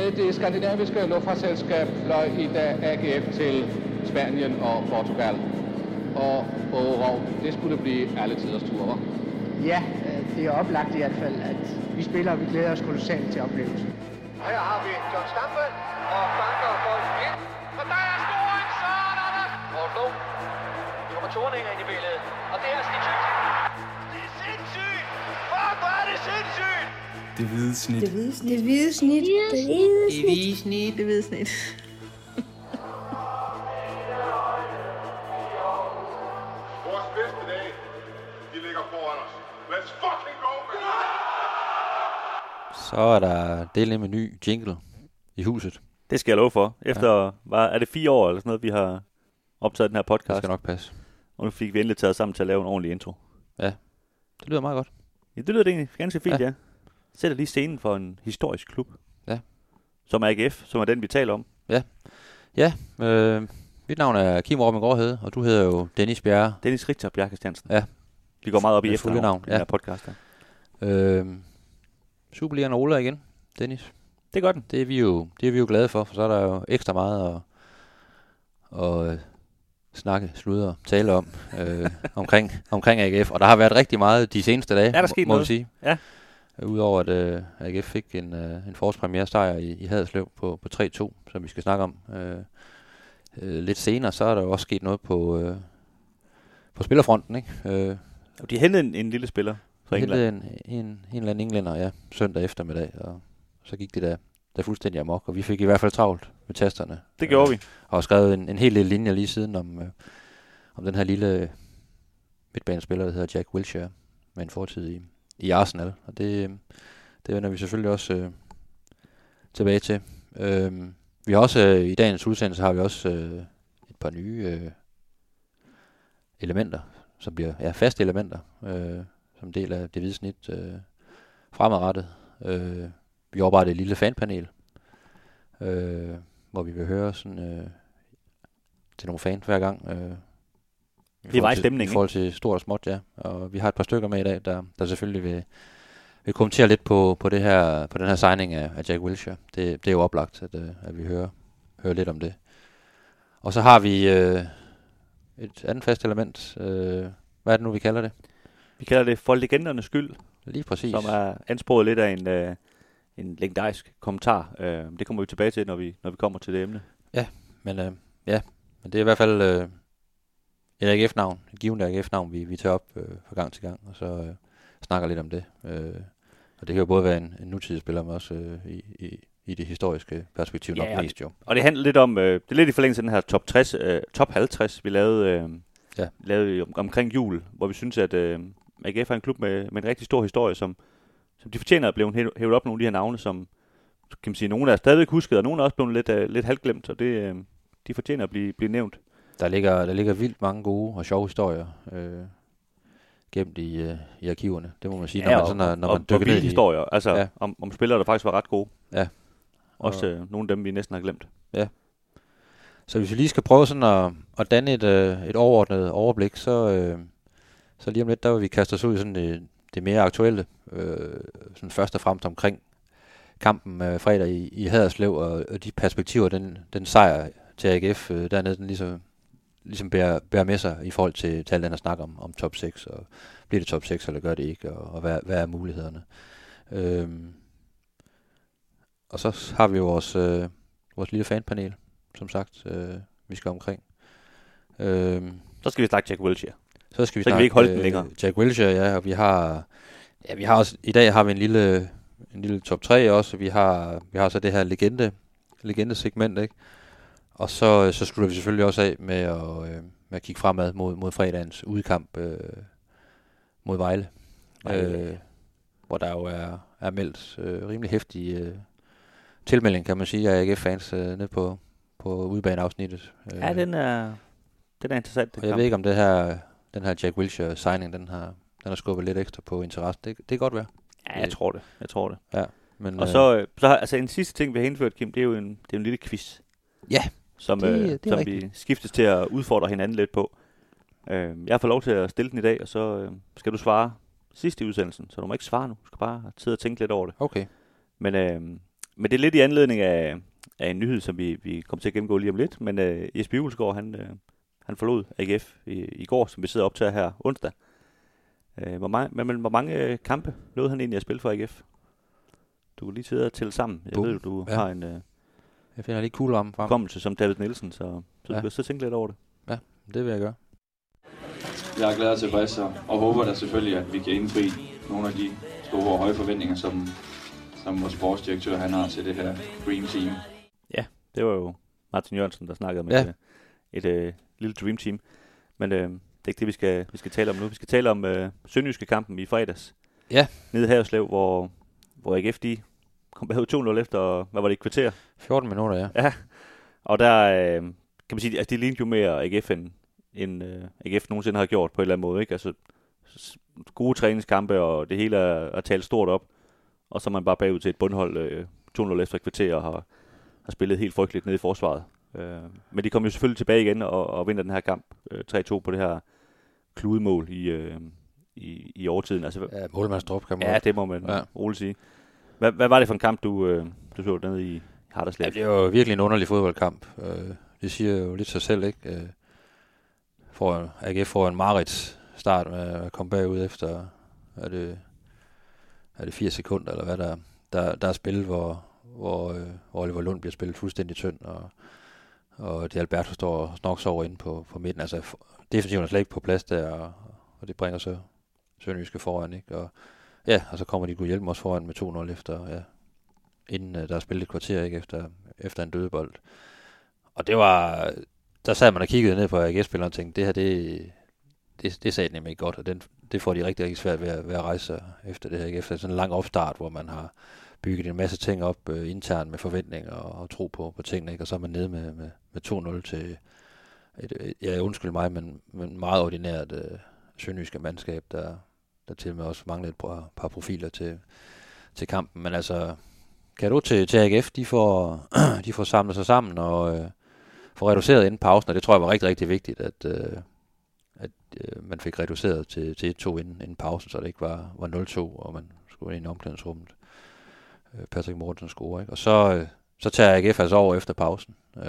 Med det skandinaviske luftfartsselskab fløj i dag AGF til Spanien og Portugal. Og Årov, det skulle blive alle tiders tur, var? Ja, øh, det er oplagt i hvert fald, at vi spiller, og vi glæder os kolossalt til oplevelsen. Her har vi John Stampe og banker bolden ind. Og der er scoring, så er der der. Blom. Nu kommer Thorninger ind i billedet. Og det er Stig Det hvide snit. Det hvide snit. Det hvide snit. Det hvide snit. Det hvide snit. Vores bedste dage, de ligger foran os. Let's fucking go! Så er der del med ny jingle i huset. Det skal jeg love for. Efter, ja. var, er det fire år eller sådan noget, vi har optaget den her Det podcast? skal nok passe. Og nu fik vi endelig taget sammen til at lave en ordentlig intro. Det lyder meget godt. Ja, det lyder det egentlig ganske fint, Ja. ja. Ja. Sætter lige scenen for en historisk klub. Ja. Som er AGF, som er den, vi taler om. Ja, øh, mit navn er Kim Robin Gårdhede, og du hedder jo Dennis Bjerre. Dennis Richter Bjarke Stjernsen. Ja. Vi går meget op i efternavn navn, i den ja. her podcast her. Øh, Superligaen ruller igen, Dennis. Det gør den. Det er vi jo, det er vi jo glade for, for så er der jo ekstra meget at, at øh, snakke, sludre, tale om øh, omkring, omkring AGF. Og der har været rigtig meget de seneste dage, Er der sket må, vi noget? sige. Ja. Udover at øh, AGF fik en, øh, en forårspremiere sejr i, i Haderslev på, på 3-2, som vi skal snakke om øh, øh, lidt senere, så er der jo også sket noget på, øh, på spillerfronten. Ikke? Øh, de hentede en, en lille spiller fra England. en, en, en eller anden englænder, ja, søndag eftermiddag, og så gik det der, der fuldstændig amok, og vi fik i hvert fald travlt med tasterne. Det gjorde vi. Og har skrevet en, en hel del linjer lige siden om, øh, om den her lille midtbanespiller, der hedder Jack Wilshere, med en fortid i, i Arsenal. Og det, det vender vi selvfølgelig også øh, tilbage til. Øh, vi har også, øh, i dagens udsendelse har vi også øh, et par nye øh, elementer, som bliver ja, faste elementer, øh, som del af det hvide snit øh, fremadrettet. Øh, vi arbejder et lille fanpanel, øh, hvor vi vil høre sådan, øh, til nogle fans hver gang. Øh, det var forhold i til- stemning, I forhold til stort og småt, ja. Og vi har et par stykker med i dag, der, der selvfølgelig vil, vil kommentere lidt på, på, det her, på den her signing af, af Jack Wilshere. Det, det er jo oplagt, at, øh, at vi hører, hører lidt om det. Og så har vi øh, et andet fast element. Øh, hvad er det nu, vi kalder det? Vi kalder det for legendernes skyld, Lige præcis. som er ansporet lidt af en, øh, en legendarisk kommentar. Øh, det kommer vi tilbage til, når vi, når vi kommer til det emne. Men øh, ja, men det er i hvert fald øh, et AGF-navn, et givet AGF-navn, vi, vi tager op øh, fra gang til gang, og så øh, snakker lidt om det. Øh, og det kan jo både være en, en nutidsspiller, men også øh, i, i, i det historiske perspektiv Ja, nok og mest jo. Og det handler lidt om, øh, det er lidt i forlængelse af den her top, 60, øh, top 50, vi lavede, øh, Ja. lavede om, omkring jul, hvor vi synes, at øh, AGF er en klub med, med en rigtig stor historie, som, som de fortjener at blive hæ- hævet op nogle af de her navne, som kan man sige, nogle er stadigvæk husket, og nogle er også blevet lidt, øh, lidt halvglemt, og det, øh, de fortjener at blive, blive nævnt. Der ligger, der ligger vildt mange gode og sjove historier øh, gemt i, øh, i arkiverne. Det må man sige, når man, og, sådan, når, når og, man dykker ned i historier, altså Ja. ja. om, om spillere, der faktisk var ret gode. Ja. Også Og- øh, nogle af dem, vi næsten har glemt. Så hvis vi lige skal prøve sådan at, at danne et, øh, et overordnet overblik, så, øh, så lige om lidt, der vil vi kaste os ud i sådan det, det mere aktuelle, øh, sådan først og fremmest omkring kampen øh, fredag i, i Haderslev, og, og de perspektiver, den, den sejr til AGF øh, dernede, den ligesom, ligesom bærer, bærer med sig i forhold til, til alt andet snak om, om top 6, og bliver det top 6, eller gør det ikke, og, og hvad, hvad er mulighederne. Øhm, og så har vi jo vores, øh, vores lille fanpanel, som sagt, øh, vi skal omkring. Øhm, Så skal vi snakke Jack Wilshere. så skal vi Så kan snakke, vi ikke holde den øh, længere. Jack Wilshere, ja, og vi har, ja, vi har også, i dag har vi en lille, en lille top 3 også, vi har, vi har så det her legende, legende segment, ikke? Og så, så slutter vi selvfølgelig også af med at, øh, med at kigge fremad mod, mod fredagens udkamp øh, mod Vejle. Vejle. Øh, hvor der jo er, er meldt øh, rimelig hæftig øh, tilmelding, kan man sige, af AGF-fans øh, ned på, på udbaneafsnittet. Øh, Ja, den er, den er interessant. Den og jeg kamp. ved ikke, om det her, den her Jack Wilshere signing, den har, den har skubbet lidt ekstra på interesse. Det, det kan godt være. Ja, jeg tror det. Jeg tror det. Men, Og så, øh, så altså en sidste ting, vi har indført, Kim, det er jo en, det er en lille quiz. Ja, Som, det- øh, det som rigtigt. vi skiftes til at udfordre hinanden lidt på. Øh, jeg får lov til at stille den i dag, og så øh, skal du svare sidst i udsendelsen. Så du må ikke svare nu. Du skal bare sidde og tænke lidt over det. okay. Men, øh, men det er lidt i anledning af, af en nyhed, som vi, vi kommer til at gennemgå lige om lidt. Men øh, Jesper Julesgaard, han, øh, han forlod AGF i, i går, som vi sidder op til her onsdag. Øh, hvor, mange, men, hvor mange øh, kampe nåede han egentlig at spille for AGF? Du kan lige sidde og tælle sammen. Jeg Boom. ved, du Ja. har en øh, Jeg finder lige cool om frem. kommelse som David Nielsen, så, så Ja. så tænke lidt over det. Det vil jeg gøre. Jeg er glad og tilfreds og, og håber da selvfølgelig, at vi kan indfri nogle af de store og høje forventninger, som, som vores sportsdirektør han har til det her Dream Team. Det var jo Martin Jørgensen, der snakkede med Ja. et, et, et lille dream team. Men øh, det er ikke det, vi skal, vi skal tale om nu. Vi skal tale om øh, Sønderjyske kampen i fredags. Ja. Nede i Haverslev, hvor, hvor AGF de kom bagud 2-0 efter, hvad var det, et kvarter? 14 minutter, ja. Ja. Og der, øh, kan man sige, altså det lignede jo mere AGF, end, end øh, AGF nogensinde har gjort på en eller anden måde. Ikke? Altså, gode træningskampe, og det hele er, er talt stort op. Og så er man bare bagud til et bundhold øh, 2-0 efter et kvarter, og har, har spillet helt frygteligt nede i forsvaret. Øh, men de kom jo selvfølgelig tilbage igen og, og vinder den her kamp øh, 3-2 på det her kludemål i, øh, i, i overtiden. Altså, ja målmandsdrup, kan man ja, det må man ja. roligt sige. Hvad, hvad var det for en kamp, du, øh, du så nede i Harderslev? Ja, det var virkelig en underlig fodboldkamp. Øh, det siger jo lidt sig selv, ikke? Øh, får, AGF får en Marits start med at komme bagud efter, er det, er det 80 sekunder, eller hvad der, der, der er spil, hvor, hvor, øh, hvor Oliver Lund bliver spillet fuldstændig tynd, og, og det Alberto står og snoks over inde på, på midten. Altså, defensiven er slet ikke på plads der, og, og det bringer så Sønderjyske foran, ikke? Og, ja, og så kommer de kunne hjælpe os foran med 2-0 efter, ja, inden uh, der er spillet et kvarter, ikke? Efter, efter en dødebold. Og det var, der sad man og kiggede ned på AGF-spilleren og tænkte, det her, det, det, det sagde nemlig ikke godt, og den, det får de rigtig, rigtig svært ved at, ved at rejse efter det her, ikke? efter sådan en lang opstart, hvor man har bygget en masse ting op øh, internt med forventninger og, og tro på, på tingene, ikke? og så er man nede med, med, med 2-0 til et, et, ja, undskyld mig, men, men meget ordinært øh, sønderjyske mandskab, der, der til og med også manglede et par, par profiler til, til kampen, men altså, kan du til, til AGF, de får, de får samlet sig sammen og øh, får reduceret inden pausen, og det tror jeg var rigtig, rigtig vigtigt, at, øh, at øh, man fik reduceret til, til 1-2 inden, inden pausen, så det ikke var, var 0-2, og man skulle ind i omklædningsrummet. Øh, Patrick Mortensen scorer, ikke? Og så, øh, så tager AGF altså over efter pausen. Øh,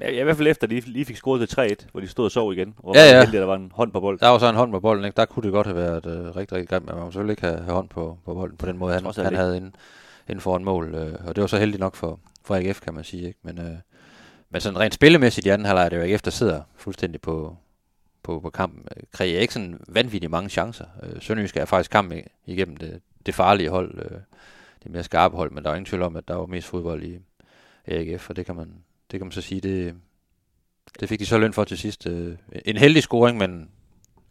Ja, i hvert fald efter, de lige fik scoret til 3-1, hvor de stod og sov igen. Hvor Ja, ja. heldig, at der var en hånd på bolden. der var så en hånd på bolden, ikke? Der kunne det godt have været øh, rigtig, rigtig grimt, men man må selvfølgelig ikke have, have hånd på, på bolden på den måde, han, han havde inden, inden for en mål. Øh, og det var så heldigt nok for, for AGF, kan man sige. Ikke? Men, øh, men sådan rent spillemæssigt i anden halvleg er det jo AGF, der sidder fuldstændig på, på, på kampen. Kreerer ikke sådan vanvittigt mange chancer. Øh, Sønderjysk er faktisk kampen igennem det, det farlige hold, øh, det mere skarpe hold, men der er ingen tvivl om, at der var mest fodbold i AGF, og det kan man, det kan man så sige, det, det fik de så løn for til sidst. Øh, en heldig scoring, men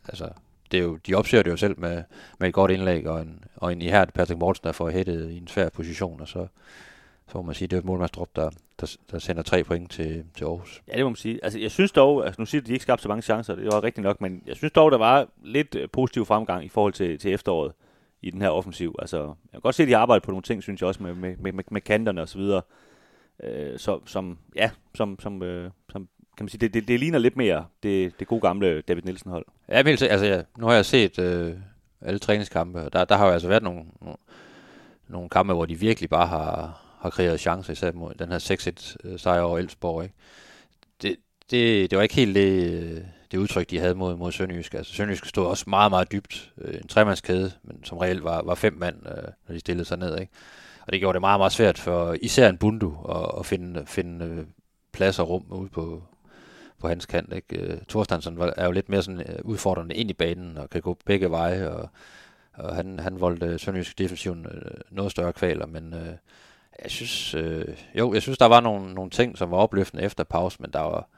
altså, det er jo, de opsøger det jo selv med, med et godt indlæg og en, og en ihærdig Patrick Mortensen, der får hættet i en svær position, og så, så må man sige, det er et målmandsdrop, der, der, der sender tre point til, til Aarhus. Ja, det må man sige. Altså, jeg synes dog, altså nu siger de, at de ikke skabte så mange chancer, det var rigtigt nok, men jeg synes dog, der var lidt øh, positiv fremgang i forhold til, til efteråret i den her offensiv. Altså, jeg kan godt se, at de arbejder på nogle ting, synes jeg også, med, med, med, med, med kanterne og så videre. Øh, så, som, ja, som, som, øh, som kan man sige, det, det, det ligner lidt mere det, det gode gamle David Nielsen-hold. Ja, men vil altså, ja, nu har jeg set øh, alle træningskampe, og der, der har jo altså været nogle, nogle, nogle kampe, hvor de virkelig bare har, har kreeret chancer, især mod den her 6-1-sejr over Elfsborg. Ikke? Det, det, det var ikke helt det, det udtryk, de havde mod, mod Sønderjysk. Altså, Sønderjysk stod også meget, meget dybt. Øh, en tremandskæde, men som reelt var, var fem mand, øh, når de stillede sig ned. Ikke? Og det gjorde det meget, meget svært for især en Bundu at, at finde, finde øh, plads og rum ude på, på hans kant. Ikke? Øh, Thorstensen var- er jo lidt mere sådan, øh, udfordrende ind i banen og kan gå begge veje, og, og han, han voldte Sønderjysk defensiven noget større kvaler, men øh, jeg synes, øh, jo, jeg synes, der var nogle, nogle ting, som var opløftende efter pause, men der var,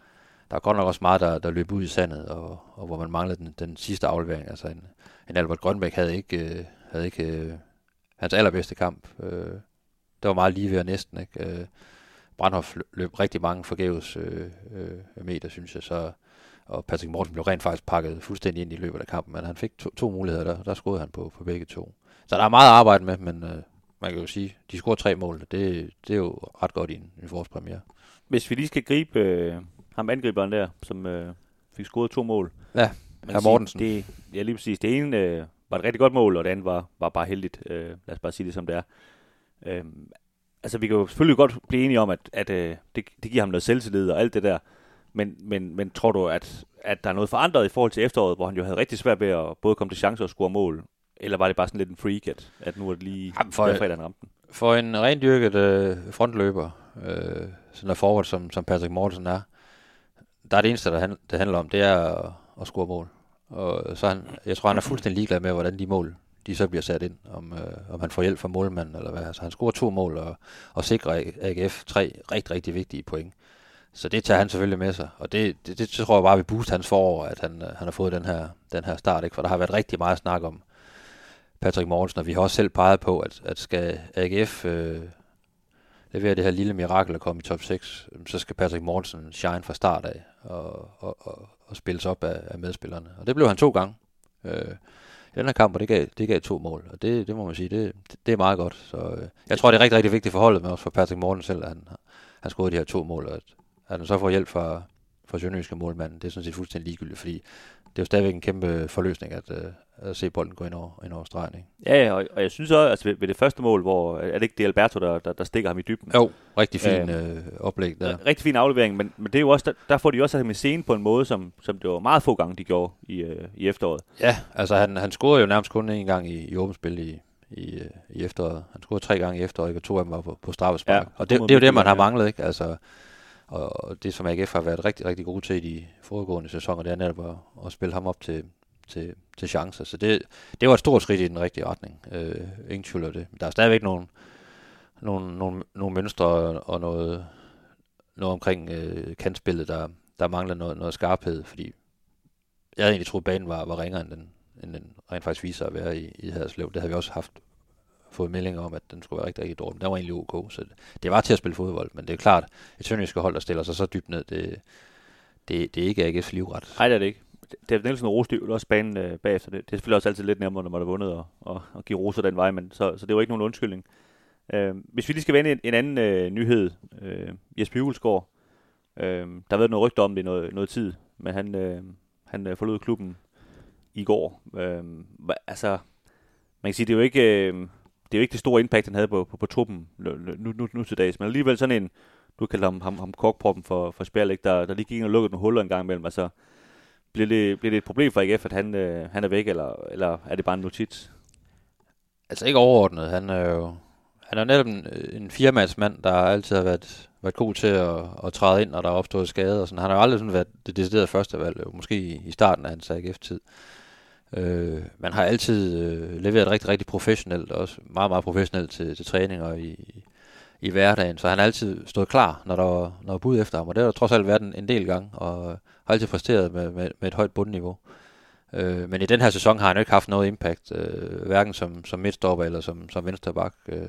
der var godt nok også meget, der, der løb ud i sandet, og, og hvor man manglede den, den sidste aflevering. Altså en, en Albert Grønbæk havde ikke, øh, havde ikke øh, hans allerbedste kamp. Øh, det var meget lige ved at næsten, ikke? Øh, Brandhoff løb- rigtig mange forgæves øh, øh, meter, synes jeg, så og Patrick Morten blev rent faktisk pakket fuldstændig ind i løbet af kampen, men han fik to, to muligheder, der, der scorede han på, på begge to. Så der er meget arbejde med, men øh, man kan jo sige, de scorer tre mål, det, det er jo ret godt i en, en forårspremiere. Hvis vi lige skal gribe øh, ham angriberen der, som øh, fik scoret to mål. Ja, Herr Mortensen. Det, ja, lige præcis. Det ene øh, var et rigtig godt mål, og det andet var, var bare heldigt. Øh, lad os bare sige det, som det er. Øh, altså vi kan jo selvfølgelig godt blive enige om, at, at øh, det, det giver ham noget selvtillid og alt det der. Men, men, men tror du, at, at der er noget forandret i forhold til efteråret, hvor han jo havde rigtig svært ved at både komme til chancer og score mål? Eller var det bare sådan lidt en freak, at, at nu er det lige Jamen, for- fredag, han ramte den? For en rendyrket øh, frontløber, øh, sådan der forward, som, som Patrick Mortensen er, der er det eneste, der handl- det handler om, det er at, at score mål. Og så han, jeg tror, han er fuldstændig ligeglad med, hvordan de mål de så bliver sat ind, om, øh, om han får hjælp fra målmanden eller hvad. Altså, han scorer to mål og, og sikrer AGF tre rigtig, rigtig vigtige point. Så det tager han selvfølgelig med sig, og det, det, det tror jeg bare vil booste hans forår, at han, øh, han har fået den her, den her start, ikke? for der har været rigtig meget snak om Patrick Mortensen, og vi har også selv peget på, at, at skal AGF øh, levere det her lille mirakel at komme i top 6, så skal Patrick Mortensen shine fra start af og, og, og, og spilles op af, af medspillerne. Og det blev han to gange. Øh, i den her kamp, og det gav, det gav to mål, og det, det må man sige, det, det, er meget godt. Så øh, jeg tror, det er rigtig, rigtig vigtigt for holdet, men også for Patrick Morten selv, at han, han scorede de her to mål, og at, at han så får hjælp fra, fra Sønderjyske målmanden, det er sådan set fuldstændig ligegyldigt, fordi det er jo stadigvæk en kæmpe forløsning, at, øh, at se bolden gå ind over, ind over stregen. Ikke? Ja, ja, og, og jeg synes også, altså ved, ved det første mål, hvor er det ikke det Alberto, der, der, der stikker ham i dybden? Jo, rigtig fin øh, oplæg der. Rigtig fin aflevering, men, men det er jo også, der, der får de også ham i scene på en måde, som, som det var meget få gange, de gjorde i, øh, i efteråret. Ja, altså han, han scorede jo nærmest kun en gang i, i åbent spil i, i, øh, i efteråret. Han scorede tre gange i efteråret, og to af dem var på, på straffespark. Ja, og det, det er jo det, man har manglet, ikke? Altså, og, det, som AGF har været rigtig, rigtig gode til i de foregående sæsoner, det er netop at, at spille ham op til, til, til chancer. Så det, det var et stort skridt i den rigtige retning. Øh, ingen tvivl om det. Men der er stadigvæk nogle, nogle, nogle, nogle mønstre og, og noget, noget omkring øh, kantspillet, der, der mangler noget, noget skarphed, fordi jeg havde egentlig troet, at banen var, var ringere, end den, end den rent faktisk viser at være i, i Haderslev. Det havde vi også haft fået meldinger om, at den skulle være rigtig, rigtig dårlig. Men den var egentlig ok, så det, det var til at spille fodbold. Men det er klart, et sønderjyske hold, der stiller sig så dybt ned, det, det, det er ikke AGF's livret. Nej, det er det ikke. David Nielsen og jo også banen øh, bagefter. Det, det er selvfølgelig også altid lidt nemmere, når man har vundet og, og, og give roser den vej, men så, så det var ikke nogen undskyldning. Øh, hvis vi lige skal vende en, en anden øh, nyhed. Øh, Jesper Hjulsgaard, Øh, der har været noget rygte om det i noget, noget tid, men han, øh, han øh, forlod klubben i går. Øh, altså, man kan sige, det er jo ikke... Øh, det er jo ikke det store impact, han havde på, på, på truppen nu, nu, nu, nu til dags, men alligevel sådan en, du kalder ham, ham, ham korkproppen for, for spil. Der, der lige gik ind og lukkede nogle huller en gang imellem, altså bliver det, bliver det et problem for AGF, at han, øh, han er væk, eller, eller er det bare en notits? Altså ikke overordnet. Han er jo han er netop en, en firmandsmand, der altid har været, været god til at, at træde ind, når der er opstået skade. Og sådan. Han har jo aldrig sådan været det deciderede første valg, måske i starten af hans AGF-tid. Øh, man har altid øh, leveret rigtig, rigtig professionelt, også meget, meget professionelt til, til træninger i, i hverdagen. Så han har altid stået klar, når der var, når der var bud efter ham, og det har der trods alt været en, en del gange, og har altid præsteret med, med, med et højt bundniveau. Øh, men i den her sæson har han jo ikke haft noget impact, øh, hverken som, som midtstopper eller som, som venstreback. Øh,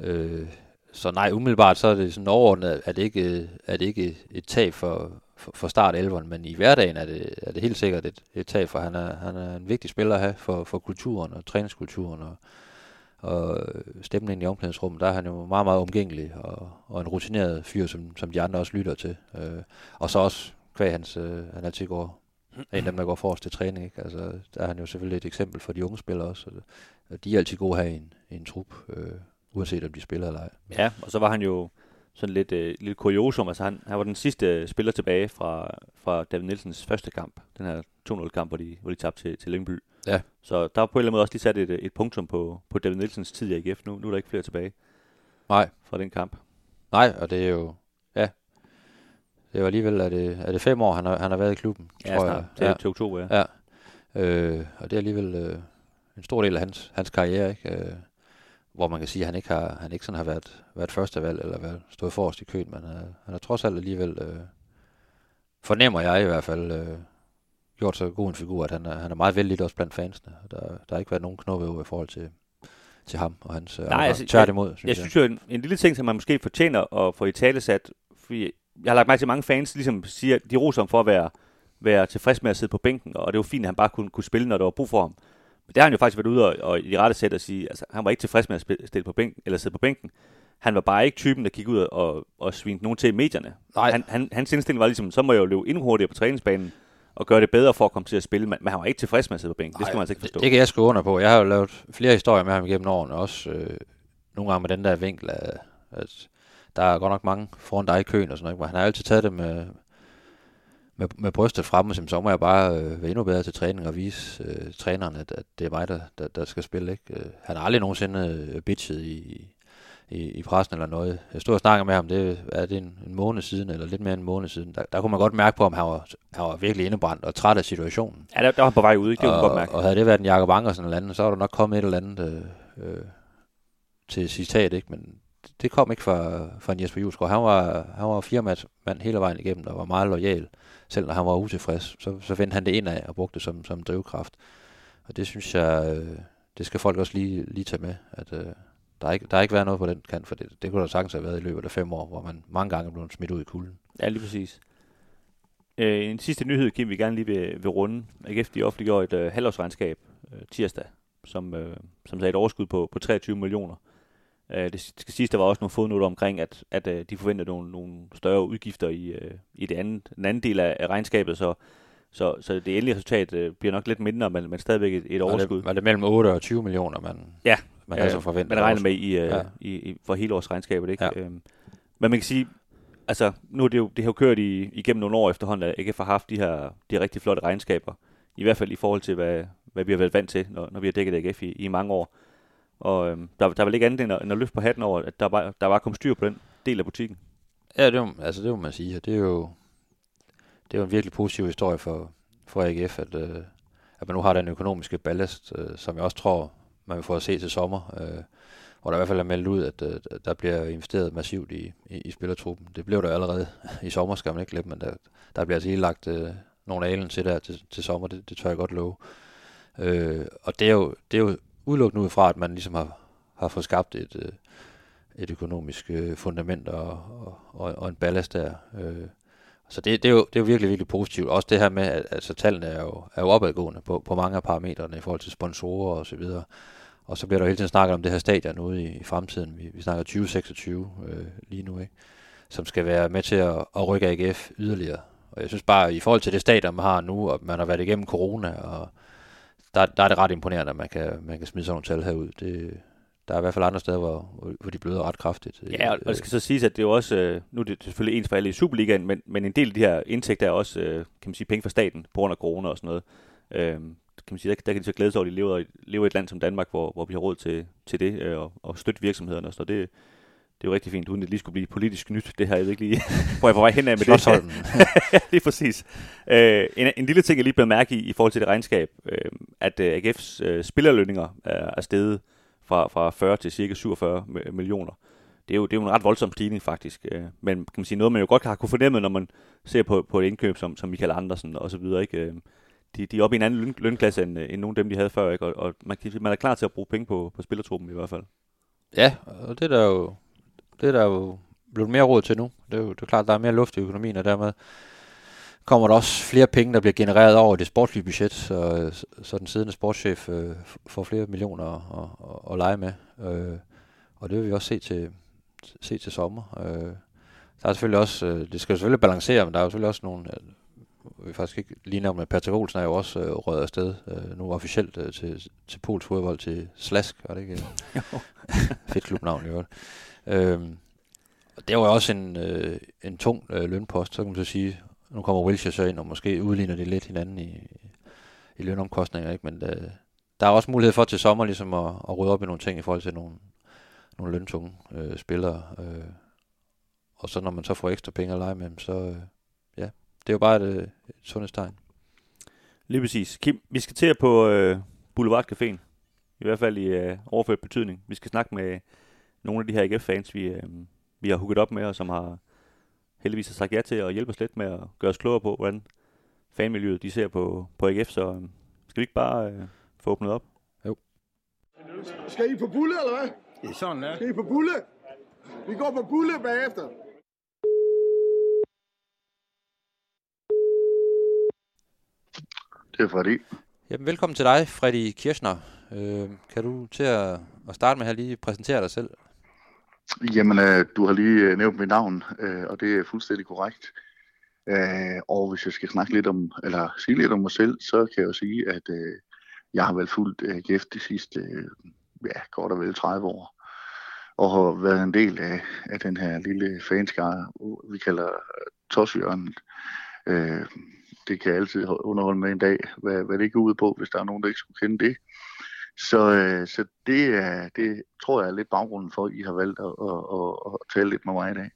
øh, så nej, umiddelbart så er det sådan overordnet, at det ikke er det ikke et tab for, for, for start 11'eren, men i hverdagen er det, er det helt sikkert et, et tab, for han er, han er en vigtig spiller at have for, for kulturen og træningskulturen og, og stemningen i omklædningsrummet, der er han jo meget, meget omgængelig og, og en rutineret fyr, som, som de andre også lytter til. Øh, og så også kvæg hans, øh, han altid går er en af dem, der går forrest til træning. Ikke? Altså, der er han jo selvfølgelig et eksempel for de unge spillere også. Og de er altid gode her i en, i en trup, øh, uanset om de spiller eller ej. Ja, og så var han jo sådan lidt, øh, lidt kuriosum. Altså han, han var den sidste spiller tilbage fra, fra David Nielsens første kamp. Den her 2-0-kamp, hvor de, hvor de tabte til, til Lyngby. Ja. Så der var på en eller anden måde også lige sat et, et punktum på, på David Nielsens tid i AGF. Nu, nu er der ikke flere tilbage Nej, fra den kamp. nej, og det er jo, ja, det jo alligevel, er det, er det fem år, han har, han har været i klubben, Ja, tror snart. jeg. Til, Ja. til oktober, ja. Ja, øh, og det er alligevel øh, en stor del af hans, hans karriere, ikke? Øh, hvor man kan sige, at han ikke har, han ikke sådan har været, været første valg, eller været stået forrest i køen, men øh, han har trods alt alligevel, øh, fornemmer jeg i hvert fald, øh, gjort så god en figur, at han er, han er meget vældig også blandt fansene. Der, der har ikke været nogen knoppe i forhold til, til ham og hans øh, Nej, afgang. altså, tværtimod, Jeg synes jeg. synes jo, en, en lille ting, som man måske fortjener at få i tale sat, fordi jeg har lagt mærke til, at mange fans ligesom siger, de roser ham for at være, være tilfreds med at sidde på bænken, og det var fint, at han bare kunne, kunne spille, når der var brug for ham. Men der har han jo faktisk været ude og, og i rette sæt at sige, altså han var ikke tilfreds med at spille, stille på bænken, eller sidde på bænken. Han var bare ikke typen, der gik ud og, og svinede nogen til i medierne. Nej. Han, han, hans indstilling var ligesom, så må jeg jo løbe endnu hurtigere på træningsbanen, og gøre det bedre for at komme til at spille, men, men han var ikke tilfreds med at sidde på bænken. Det skal man altså ikke forstå. Det, det kan jeg skrive under på. Jeg har jo lavet flere historier med ham igennem årene, også øh, nogle gange med den der vinkel af, At der er godt nok mange foran dig i køen og sådan noget, men han har altid taget det med, med, med brystet fremme, så må jeg bare øh, være endnu bedre til træning og vise øh, træneren, at, at det er mig, der, der, der skal spille. Ikke? Øh, han har aldrig nogensinde øh, bitchet i, i, i pressen eller noget. Jeg stod og snakkede med ham, det er det en, en måned siden, eller lidt mere end en måned siden. Der, der kunne man godt mærke på, om han var, han var virkelig indebrændt og træt af situationen. Ja, der, der var han på vej ud, ikke? det kunne og, man godt mærke. Og havde det været en Jakob Ankersen eller andet, så var der nok kommet et eller andet øh, øh, til citat, ikke? men det kom ikke fra, fra en Jesper Julesgaard. Han var, han var firmand hele vejen igennem, og var meget lojal, selv når han var utilfreds. Så, så vendte han det ind af og brugte det som, som drivkraft. Og det synes jeg, øh, det skal folk også lige, lige tage med, at øh, der, er ikke, der er ikke været noget på den kant, for det, det kunne der sagtens have været i løbet af fem år, hvor man mange gange er blevet smidt ud i kulden. Ja, lige præcis. Øh, en sidste nyhed, Kim, vi gerne lige vil, vil runde. AGF de offentliggjorde et øh, halvårsregnskab øh, tirsdag, som, øh, som sagde et overskud på, på 23 millioner. Øh, det skal siges, der var også nogle fodnoter omkring, at, at øh, de forventer nogle, nogle større udgifter i, øh, i det andet, den anden del af, af regnskabet, så, så, så det endelige resultat øh, bliver nok lidt mindre, men, men stadigvæk et, et overskud. Var det, var det mellem 8 og 20 millioner, man, ja, man altså forventer? Man regner med i, øh, ja. i, i, for hele års regnskabet, ikke? Ja. Øhm, men man kan sige, altså nu er det jo, det har jo kørt i, igennem nogle år efterhånden, at AGF har haft de her de rigtig flotte regnskaber, i hvert fald i forhold til, hvad, hvad vi har været vant til, når, når vi har dækket AGF i, i mange år. Og øhm, der, der var ikke andet end at, end at løfte på hatten over, at der var, der var kommet styr på den del af butikken. Ja, det, må, altså, det må man sige. Det er jo, det er jo en virkelig positiv historie for, for AGF, at, øh, at man nu har den økonomiske ballast, øh, som jeg også tror, man vil få at se til sommer. Øh, hvor der i hvert fald er meldt ud, at øh, der bliver investeret massivt i, i, i spillertruppen. Det blev der allerede i sommer, skal man ikke glemme, men der, der bliver altså lige lagt øh, nogle alen til der til, til sommer, det, det tør jeg godt love. Øh, og det er jo, det er jo udelukkende ud fra, at man ligesom har, har fået skabt et, øh, et økonomisk øh, fundament og, og, og, og en ballast der. Øh, så det, det, er jo, det er jo virkelig, virkelig positivt. Også det her med, at altså, tallene er jo, er jo opadgående på, på mange af parametrene i forhold til sponsorer og så videre. Og så bliver der hele tiden snakket om det her stadion ude i, i fremtiden. Vi, vi snakker 2026 øh, lige nu, ikke? som skal være med til at, at rykke AGF yderligere. Og jeg synes bare, i forhold til det stadion, man har nu, og man har været igennem corona, og der, der er det ret imponerende, at man kan, man kan smide sådan nogle tal herud. Det, der er i hvert fald andre steder, hvor, hvor de bløder ret kraftigt. Ja, og det skal så siges, at det er jo også, øh, nu er det selvfølgelig ens for alle i Superligaen, men, men en del af de her indtægter er også, øh, kan man sige, penge fra staten, på grund af corona og sådan noget. Øhm, kan man sige, der, der kan de så glæde sig over, at de lever, lever i et land som Danmark, hvor, hvor vi har råd til, til det, øh, og, og støtte virksomhederne. Så det, det er jo rigtig fint, uden det lige skulle blive politisk nyt. Det her, jeg ved ikke lige, hvor jeg på vej hen af med det. ja, lige præcis. Øh, en, en lille ting, jeg lige blev mærke i, i forhold til det regnskab, øh, at øh, AGF's øh, spillerlønninger er, er steget fra, fra 40 til cirka 47 millioner. Det er, jo, det er jo en ret voldsom stigning faktisk, øh, men kan man sige noget, man jo godt har kunne fornemme, når man ser på, på et indkøb som, som Michael Andersen og så videre. Ikke? Øh, de, de er oppe i en anden løn, lønklasse end, end nogle af dem, de havde før, ikke? og, og man, man er klar til at bruge penge på, på spillertruppen i hvert fald. Ja, og det er der jo, det er der jo blevet mere råd til nu. Det er jo det er klart, der er mere luft i økonomien, og dermed kommer der også flere penge, der bliver genereret over det sportslige budget, så, så den siddende sportschef øh, får flere millioner at, at, at lege med. Øh, og det vil vi også se til, se til sommer. Øh, der er selvfølgelig også, øh, det skal selvfølgelig balancere, men der er jo selvfølgelig også nogle, øh, vi faktisk ikke lige nævnt, men Patrick Olsen er jo også øh, røget afsted, øh, nu officielt øh, til, til Pols fodbold, til Slask, var det ikke? Fedt klubnavn i øvrigt. Øh, og det var jo også en, øh, en tung øh, lønpost, så kan man så sige, nu kommer Wilshire så ind, og måske udligner det lidt hinanden i, i lønomkostninger, ikke? men øh, der er også mulighed for til sommer ligesom at, at rydde op i nogle ting i forhold til nogle, nogle løntunge øh, spillere. Øh, og så når man så får ekstra penge at lege med dem, så øh, ja, det er jo bare et, øh, et sundhedstegn. Lige præcis. Kim, vi skal til på øh, Boulevard Caféen. I hvert fald i øh, overført betydning. Vi skal snakke med nogle af de her AGF-fans, vi, øh, vi har hugget op med, og som har heldigvis har sagt ja til at hjælpe os lidt med at gøre os klogere på, hvordan fanmiljøet de ser på, på AGF. Så øh, skal vi ikke bare øh, få åbnet op? Jo. Skal I på bulle, eller hvad? Det er sådan, ja. Skal I på bulle? Vi går på bulle bagefter. Det er Freddy. Jamen, velkommen til dig, Freddy Kirchner. Øh, kan du til at, at starte med at lige præsentere dig selv? Jamen, øh, du har lige øh, nævnt mit navn, øh, og det er fuldstændig korrekt. Øh, og hvis jeg skal snakke lidt om, eller sige lidt om mig selv, så kan jeg jo sige, at øh, jeg har vel fulgt øh, GF de sidste, øh, ja, godt og vel 30 år. og har været en del af, af den her lille fanskare, vi kalder øh, Toshjørnet. Øh, det kan altid underholde med en dag, hvad, hvad det går ud på, hvis der er nogen, der ikke skulle kende det. Så, øh, så det, er, det tror jeg er lidt baggrunden for, at I har valgt at, at, at, at tale lidt med mig i dag.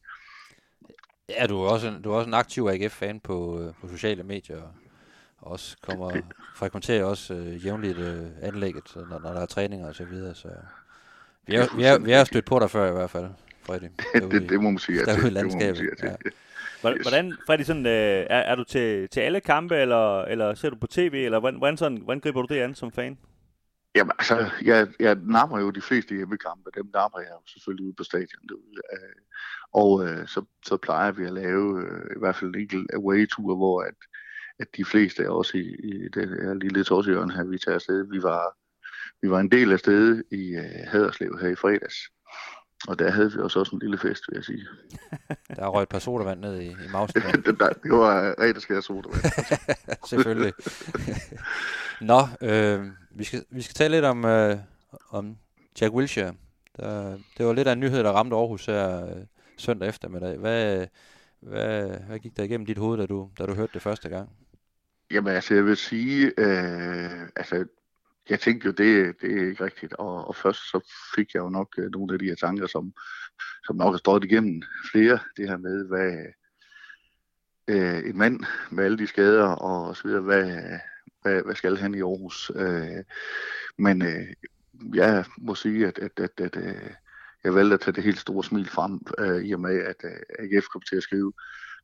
Ja, du er også en, du er også en aktiv AGF-fan på, øh, på sociale medier, og også kommer, det. frekventerer også øh, jævnligt øh, anlægget, når, når der er træninger og så videre, så vi er, vi er, vi er stødt på dig før i hvert fald, Freddy. det, det må man sige, ja til. Det må man sige, ja. Hvordan, Freddy, sådan, øh, er, er du til, til alle kampe, eller, eller ser du på tv, eller hvordan, hvordan, sådan, hvordan griber du det an som fan? Jamen altså, jeg, jeg napper jo de fleste hjemmekampe, dem napper jeg jo selvfølgelig ude på stadion derude. Øh. Og øh, så, så plejer vi at lave øh, i hvert fald en enkelt away-tur, hvor at, at de fleste også i, i det her lille torsjørn her, vi tager afsted, vi var, vi var en del af stedet i øh, Haderslev her i fredags. Og der havde vi også, også en lille fest, vil jeg sige. der røg et par sodavand ned i, i mausen. det, der, det var rigtig skære sodavand. Selvfølgelig. Nå, øh, vi, skal, vi skal tale lidt om, øh, om Jack Wilshere. Der, det var lidt af en nyhed, der ramte Aarhus her øh, søndag eftermiddag. Hvad, hvad, hvad gik der igennem dit hoved, da du, da du hørte det første gang? Jamen altså, jeg vil sige, øh, altså, jeg tænkte jo, det, det er ikke rigtigt. Og, og først så fik jeg jo nok øh, nogle af de her tanker, som, som nok har stået igennem flere. Det her med, hvad øh, en mand med alle de skader og så videre, hvad, hvad, hvad skal han i Aarhus? Øh, men øh, jeg må sige, at, at, at, at øh, jeg valgte at tage det helt store smil frem, øh, i og med, at øh, AGF kom til at skrive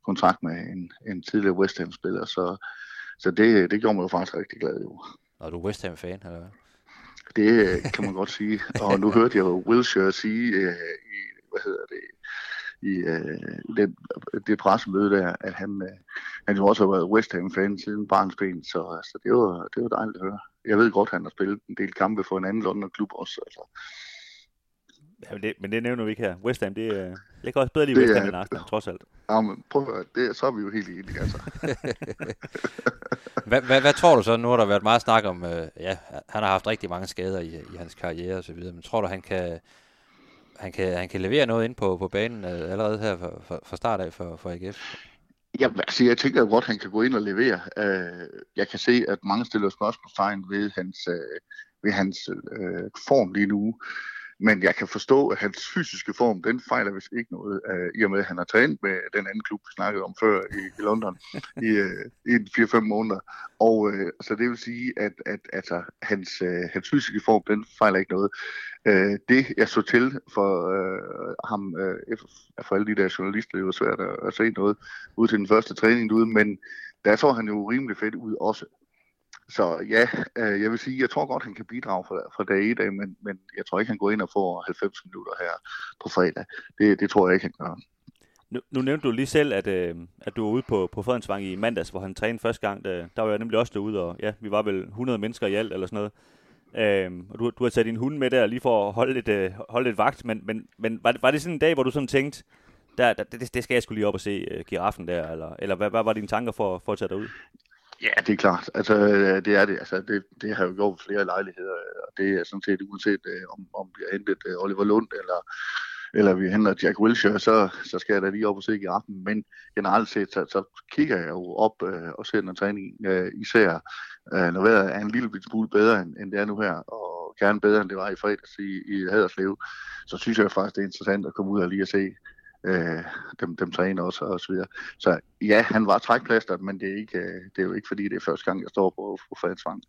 kontrakt med en, en tidligere West Ham-spiller. Så, så det, det gjorde mig jo faktisk rigtig glad. Jo. Og du er West Ham-fan, eller Det øh, kan man godt sige. Og nu hørte jeg jo Wilshire sige øh, i, hvad hedder det, i øh, det, det pressemøde der, at han, øh, han jo også har været West Ham-fan siden barnsben, så, så det, var, det var dejligt at høre. Jeg ved godt, at han har spillet en del kampe for en anden London-klub også. Altså. Ja, men, det, men det nævner vi ikke her. West Ham, det er... Jeg kan også bedre lide West Ham end Arsenal, trods alt. Ja, men prøv at det, så er vi jo helt enige, altså. hvad, hvad, hvad, tror du så? Nu har der været meget snak om, øh, ja, han har haft rigtig mange skader i, i hans karriere og så videre, men tror du, han kan, han kan, han kan levere noget ind på, på banen øh, allerede her fra, fra start af for, for AGF? Ja, altså, jeg tænker godt, at han kan gå ind og levere. Uh, jeg kan se, at mange stiller spørgsmålstegn ved hans, ved hans form lige nu. Men jeg kan forstå, at hans fysiske form, den fejler vist ikke noget, uh, i og med, at han har trænet med den anden klub, vi snakkede om før i, i London, i, uh, i 4-5 måneder. Og uh, så det vil sige, at, at altså, hans, uh, hans fysiske form, den fejler ikke noget. Uh, det, jeg så til for uh, ham, uh, for alle de der journalister, det var svært at, at se noget ud til den første træning derude, men der så han jo rimelig fedt ud også. Så ja, øh, jeg vil sige, jeg tror godt, han kan bidrage fra, fra dag i dag, men, men jeg tror ikke, han går ind og får 90 minutter her på fredag. Det, det tror jeg ikke, han gør. Nu, nu nævnte du lige selv, at, øh, at du var ude på, på Fredensvang i mandags, hvor han trænede første gang. Der, der var jeg nemlig også derude, og ja, vi var vel 100 mennesker i alt eller sådan noget. Øhm, og du, du har taget din hund med der lige for at holde lidt, øh, holde lidt vagt, men, men, men var, det, var det sådan en dag, hvor du sådan tænkte, der, der, det, det skal jeg skulle lige op og se øh, giraffen der, eller, eller hvad, hvad var dine tanker for, for at tage dig ud? Ja, det er klart. Altså, øh, det er det. Altså, det, det har jo gjort flere lejligheder, øh, og det er sådan set uanset, øh, om, om vi har hentet Oliver Lund, eller, eller vi henter Jack Wilshere, så, så skal jeg da lige op og se i aften. Men generelt set, så, så kigger jeg jo op øh, og ser noget træning, øh, især øh, når vejret er en lille smule bedre, end, end det er nu her, og gerne bedre, end det var i fredags i, i Haderslev, så synes jeg faktisk, det er interessant at komme ud og lige at se øh, dem, dem træner også og så videre. Så ja, han var trækplaster, men det er, ikke, øh, det er jo ikke fordi, det er første gang, jeg står på, på Fredensvang.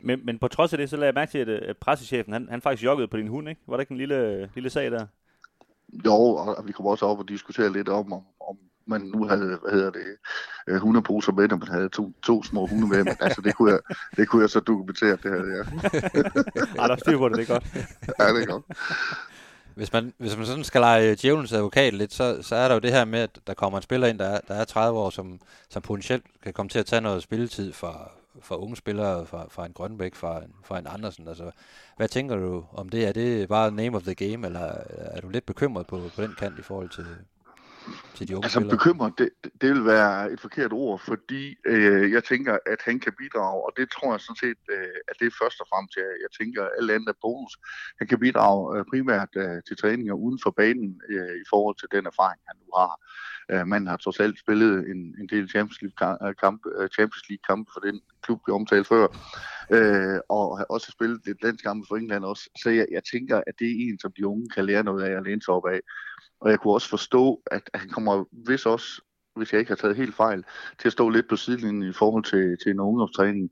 Men, men på trods af det, så lagde jeg mærke til, at, at pressechefen, han, han faktisk joggede på din hund, ikke? Var der ikke en lille, lille sag der? Jo, og vi kommer også op og diskutere lidt om, om, om man nu havde, hvad hedder det, øh, hundeposer med, når man havde to, to små hunde med, men altså, det kunne jeg, det kunne jeg så dokumentere, det her, ja. Ej, der er styr på det, det er godt. ja, det er godt. Hvis man, hvis man sådan skal lege djævelens advokat lidt, så, så er der jo det her med, at der kommer en spiller ind, der er, der er 30 år, som, som potentielt kan komme til at tage noget spilletid fra, fra unge spillere, fra, fra en Grønbæk, fra en, fra en Andersen. Altså, hvad tænker du om det? Er det bare name of the game, eller er du lidt bekymret på, på den kant i forhold til til de unge Altså spillere? bekymret, det, det- vil være et forkert ord, fordi øh, jeg tænker, at han kan bidrage, og det tror jeg sådan set, øh, at det er først og fremmest, jeg, jeg tænker, at alt andet er bonus. Han kan bidrage øh, primært øh, til træninger uden for banen øh, i forhold til den erfaring, han nu har. Øh, man har trods alt spillet en, en del Champions League kamp, kamp, øh, Champions League kampe for den klub, vi omtalte før, øh, og har også spillet lidt landskampe for England også. Så jeg, jeg tænker, at det er en, som de unge kan lære noget af at læne sig op af. Og jeg kunne også forstå, at han kommer vist også, hvis jeg ikke har taget helt fejl, til at stå lidt på sidelinjen i forhold til, til en ungdomstræning.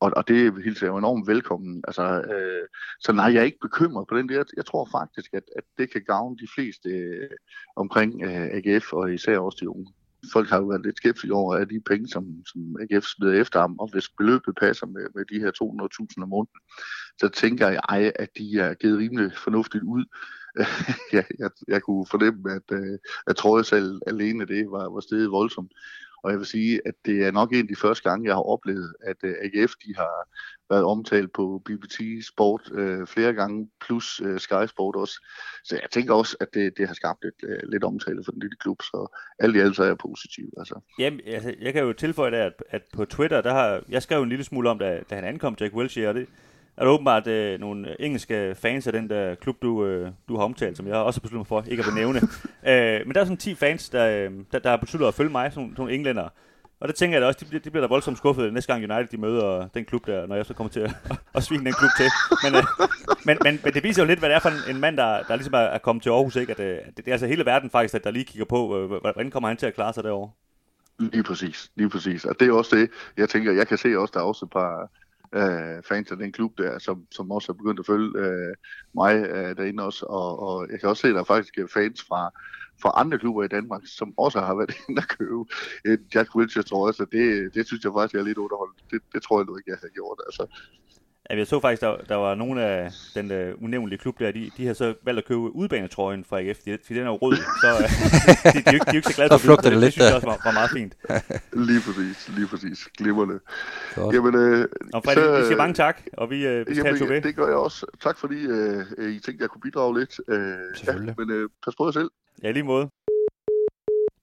Og, og det hilser jeg jo enormt velkommen. Altså, øh, så nej, jeg er ikke bekymret på den der. Jeg tror faktisk, at, at det kan gavne de fleste øh, omkring øh, AGF, og især også de unge. Folk har jo været lidt skeptiske over, at de penge, som, som AGF smider efter ham, og hvis beløbet passer med, med de her 200.000 om måneden, så tænker jeg, at de er givet rimelig fornuftigt ud. jeg, jeg, jeg kunne fornemme, at, øh, at trøjesalget alene det var, var steget voldsomt. Og jeg vil sige, at det er nok en af de første gange, jeg har oplevet, at øh, AGF de har været omtalt på BBT Sport øh, flere gange, plus øh, Sky Sport også. Så jeg tænker også, at det, det har skabt lidt, øh, lidt omtale for den lille klub, så alt i alt så er jeg positiv. Altså. Jamen, altså, jeg kan jo tilføje det, at, at på Twitter, der har, jeg skrev en lille smule om, da, da han ankom, Jack Wilshere, og det er der åbenbart øh, nogle engelske fans af den der klub, du, øh, du har omtalt, som jeg også har besluttet mig for ikke at benævne. øh, men der er sådan 10 fans, der, øh, der, der har besluttet at følge mig, sådan, nogle englænder. Og der tænker jeg da også, de, bliver- de bliver da voldsomt skuffet næste gang United de møder den klub der, når jeg så kommer til at, at svine den klub til. Men, øh, men, men, men det viser jo lidt, hvad det er for en, en mand, der, der ligesom er, er kommet til Aarhus, ikke? At, øh, at det, det er altså hele verden faktisk, der, der lige kigger på, øh, hvordan kommer han til at klare sig derovre. Lige præcis, lige præcis. Og det er også det, jeg tænker, jeg kan se også, der er også et par øh, fans af den klub der, som, som også har begyndt at følge øh, mig øh, derinde også, og, og jeg kan også se, at der er faktisk er fans fra, fra andre klubber i Danmark, som også har været inde og købe en Jack Wilshere trøje, så det, det synes jeg faktisk er lidt underholdende. Det, det tror jeg nu ikke, jeg har gjort. Altså, Ja, jeg så faktisk, der, der var nogle af den uh, unævnlige klub der, de, de har så valgt at købe udbanetrøjen fra AGF, fordi fordi den er jo rød, så uh, de, de, er jo ikke, de er jo ikke så glade for det det, lidt det synes jeg der. også var, var meget fint. lige præcis, lige præcis. Glimrende. Godt. Jamen, øh, Og Fredrik, vi siger mange tak, og vi, vi skal have Jamen, ved. det gør jeg også. Tak fordi øh, øh, I tænkte, jeg kunne bidrage lidt. Øh, Selvfølgelig. Ja, men øh, pas på jer selv. Ja, lige måde.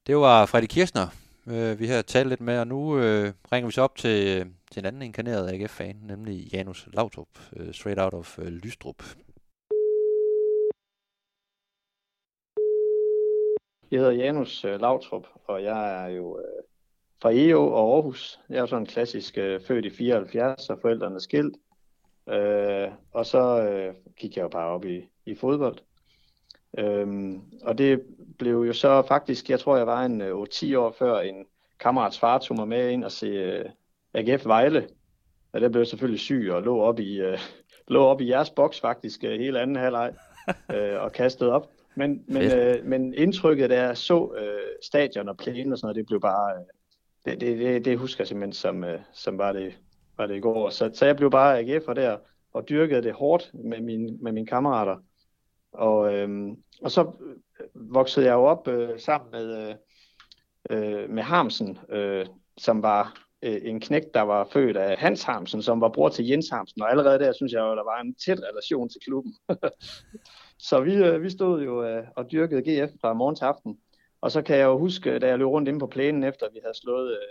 Det var Freddy Kirchner, øh, vi har talt lidt med, og nu øh, ringer vi så op til, øh, til en anden inkarneret AGF-fan, nemlig Janus Lautrup, øh, straight out of øh, Lystrup. Jeg hedder Janus øh, Lautrup, og jeg er jo øh, fra EO og Aarhus. Jeg er jo sådan en klassisk øh, født i 74, og forældrene er skilt. Øh, og så øh, gik jeg jo bare op i, i fodbold. Øhm, og det blev jo så faktisk, jeg tror jeg var en øh, 10 år før en kammerats far tog mig med ind og se øh, AGF Vejle. Og der blev selvfølgelig syg og lå op i, øh, lå op i jeres boks faktisk øh, hele anden halvleg øh, og kastede op. Men, men, øh, men indtrykket, da jeg så øh, stadion og plænen og sådan noget, det blev bare, øh, det, det, det, det husker jeg simpelthen som, øh, som var, det, var det i går. Så, så jeg blev bare AGF'er der og dyrkede det hårdt med, min, med mine kammerater. Og, øhm, og så øh, voksede jeg jo op øh, sammen med, øh, øh, med Harmsen, øh, som var øh, en knægt, der var født af Hans Hamsen, som var bror til Jens Hamsen, Og allerede der synes jeg jo, der var en tæt relation til klubben. så vi, øh, vi stod jo øh, og dyrkede GF fra morgen til aften. Og så kan jeg jo huske, da jeg løb rundt inde på plænen, efter vi havde slået øh,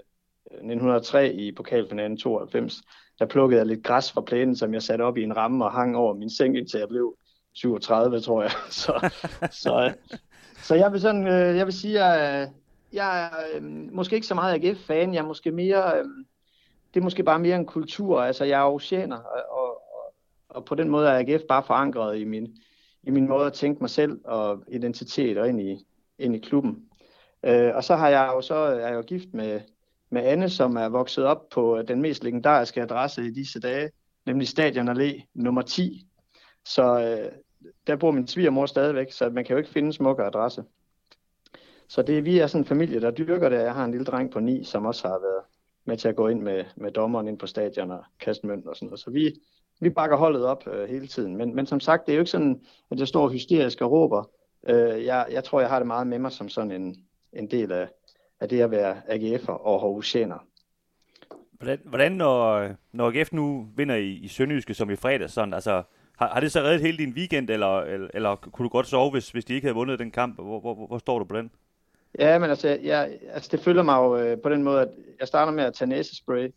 øh 1903 i pokalfinalen 92, der plukkede jeg lidt græs fra plænen, som jeg satte op i en ramme og hang over min seng, indtil jeg blev 37, tror jeg. Så, så, øh, så jeg vil sådan, øh, jeg vil sige, at jeg er øh, måske ikke så meget AGF-fan, jeg er måske mere, øh, det er måske bare mere en kultur, altså jeg er oceaner, og, og, og, på den måde er AGF bare forankret i min, i min måde at tænke mig selv og identitet og ind i, ind i klubben. Øh, og så har jeg jo så er jeg jo gift med, med Anne, som er vokset op på den mest legendariske adresse i disse dage, nemlig Stadion Allé nummer 10. Så øh, der bor min svigermor stadigvæk, så man kan jo ikke finde en smukkere adresse. Så det, vi er sådan en familie, der dyrker det. Jeg har en lille dreng på 9, som også har været med til at gå ind med, med dommeren ind på stadion og kaste mønt og sådan noget. Så vi, vi bakker holdet op øh, hele tiden. Men, men som sagt, det er jo ikke sådan, at jeg står hysterisk og råber. Øh, jeg, jeg tror, jeg har det meget med mig som sådan en, en del af, af det at være AGF'er og Aarhusianer. Hvordan, hvordan når, når AGF nu vinder i, i Sønderjyske som i fredag, sådan, altså, har, har det så reddet hele din weekend, eller, eller, eller kunne du godt sove, hvis, hvis de ikke havde vundet den kamp? Hvor, hvor, hvor står du på den? Ja, men altså, jeg, altså det følger mig jo øh, på den måde, at jeg starter med at tage næsespray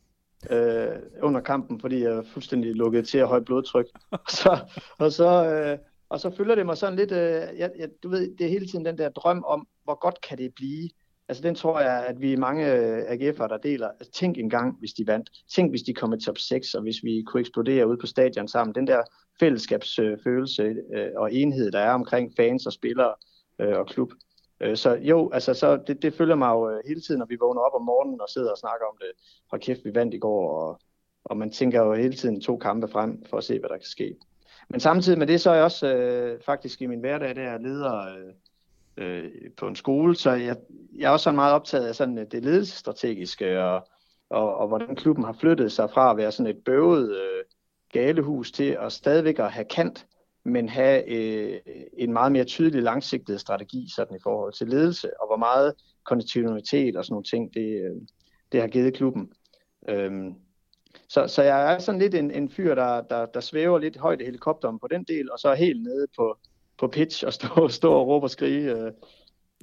øh, under kampen, fordi jeg er fuldstændig lukket til at højt blodtryk. og så, og så, øh, og så følger det mig sådan lidt, øh, jeg, jeg, du ved, det er hele tiden den der drøm om, hvor godt kan det blive? Altså den tror jeg, at vi er mange øh, AGF'ere, der deler. Altså, tænk engang, hvis de vandt. Tænk, hvis de kom i top 6, og hvis vi kunne eksplodere ud på stadion sammen. Den der fællesskabsfølelse øh, øh, og enhed, der er omkring fans og spillere øh, og klub. Øh, så jo, altså så det, det følger mig jo øh, hele tiden, når vi vågner op om morgenen og sidder og snakker om det. Hold kæft, vi vandt i går, og, og man tænker jo hele tiden to kampe frem for at se, hvad der kan ske. Men samtidig med det, så er jeg også øh, faktisk i min hverdag, der er leder øh, øh, på en skole, så jeg, jeg er også sådan meget optaget af sådan øh, det ledelsesstrategiske, og, og, og hvordan klubben har flyttet sig fra at være sådan et bøvet øh, galehus til at stadigvæk at have kant, men have øh, en meget mere tydelig langsigtet strategi sådan i forhold til ledelse, og hvor meget kontinuitet og sådan nogle ting, det, øh, det har givet klubben. Øhm, så, så jeg er sådan lidt en, en fyr, der, der, der svæver lidt højt i helikopteren på den del, og så er helt nede på, på pitch og stå, stå og råbe og skrige. Øh,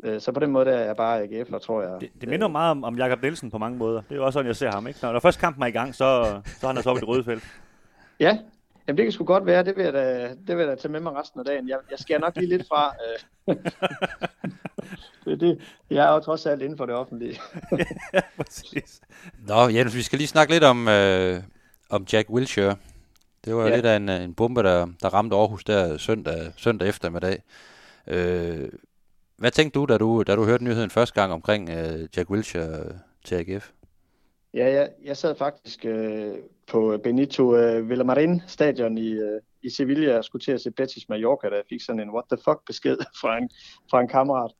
øh, så på den måde der er jeg bare AGF'er, tror jeg. Det, det minder meget om, om Jakob Nielsen på mange måder. Det er jo også sådan, jeg ser ham. Ikke? Når, når først kampen er i gang, så, så er han altså oppe i det røde felt. Ja, Jamen, det kan sgu godt være. Det vil jeg da, det vil jeg da tage med mig resten af dagen. Jeg, jeg skal nok lige lidt fra. Øh. det, det, jeg er jo trods alt inden for det offentlige. ja, præcis. Nå, Jens, vi skal lige snakke lidt om, øh, om Jack Wilshere. Det var ja. lidt af en, en bombe, der, der ramte Aarhus der søndag, søndag eftermiddag. Øh, hvad tænkte du da, du, da du hørte nyheden første gang omkring øh, Jack Wilshere til AGF? Ja, jeg, jeg sad faktisk øh, på Benito øh, Villamarin stadion i, øh, i Sevilla og skulle til at se Betis Mallorca, da jeg fik sådan en what the fuck besked fra en, fra en kammerat.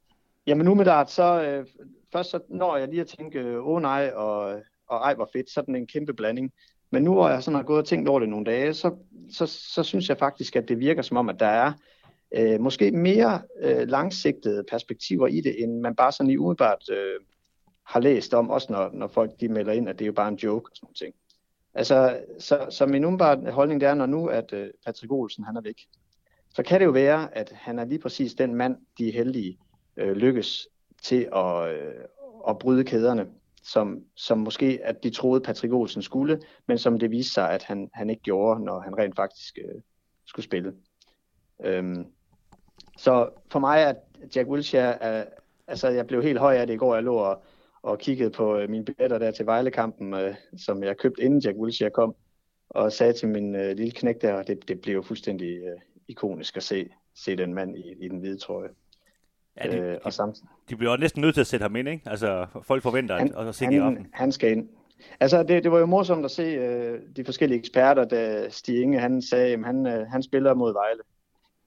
Jamen nu med det, så øh, først så når jeg lige at tænke, øh, åh oh, nej, og, og ej hvor fedt, sådan en kæmpe blanding. Men nu hvor jeg sådan har gået og tænkt over det nogle dage, så, så, så synes jeg faktisk, at det virker som om, at der er øh, måske mere øh, langsigtede perspektiver i det, end man bare sådan i umiddelbart øh, har læst om, også når, når folk de melder ind, at det er jo bare en joke og sådan noget ting. Altså, så, så min umiddelbare holdning det er, når nu at øh, Patrick Olsen han er væk, så kan det jo være, at han er lige præcis den mand, de heldige øh, lykkes til at, øh, at bryde kæderne, som, som måske at de troede Patrick Olsen skulle, men som det viste sig, at han, han ikke gjorde, når han rent faktisk øh, skulle spille. Øhm, så for mig er Jack Wilshere, er, altså jeg blev helt høj af det i går, jeg lå og, og kiggede på øh, mine billetter der til Vejlekampen, øh, som jeg købte inden Jack Wilshere kom, og sagde til min øh, lille knæk der, det, det blev jo fuldstændig øh, ikonisk at se, se den mand i, i den hvide trøje. Ja, de, øh, og samt... de bliver næsten nødt til at sætte ham ind, ikke? Altså, folk forventer han, at, at se han, i aften. Han skal ind. Altså, det, det var jo morsomt at se øh, de forskellige eksperter, da Stig Inge, han sagde, at han, øh, han spiller mod Vejle.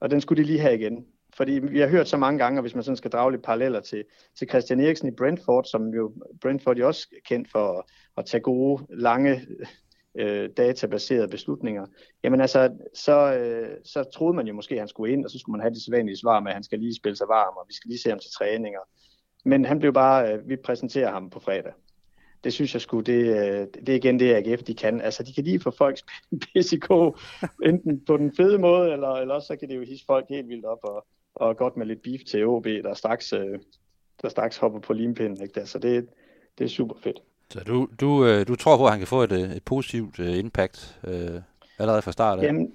Og den skulle de lige have igen. Fordi vi har hørt så mange gange, og hvis man sådan skal drage lidt paralleller til, til Christian Eriksen i Brentford, som jo Brentford er også kendt for at, at tage gode, lange øh, databaserede beslutninger, jamen altså, så, øh, så troede man jo måske, at han skulle ind, og så skulle man have det sædvanlige svar med, at han skal lige spille sig varm, og vi skal lige se ham til træninger. Men han blev bare, øh, vi præsenterer ham på fredag. Det synes jeg skulle, det, øh, det er igen det, AGF de kan. Altså, de kan lige få folks PCK, enten på den fede måde, eller, eller også så kan det jo hisse folk helt vildt op, og, og godt med lidt beef til OB, der straks, øh, der straks hopper på limpinden. Ikke? Så det, det er super fedt. Så du, du, øh, du tror på, at han kan få et, øh, et positivt øh, impact øh, allerede fra start af? Jamen,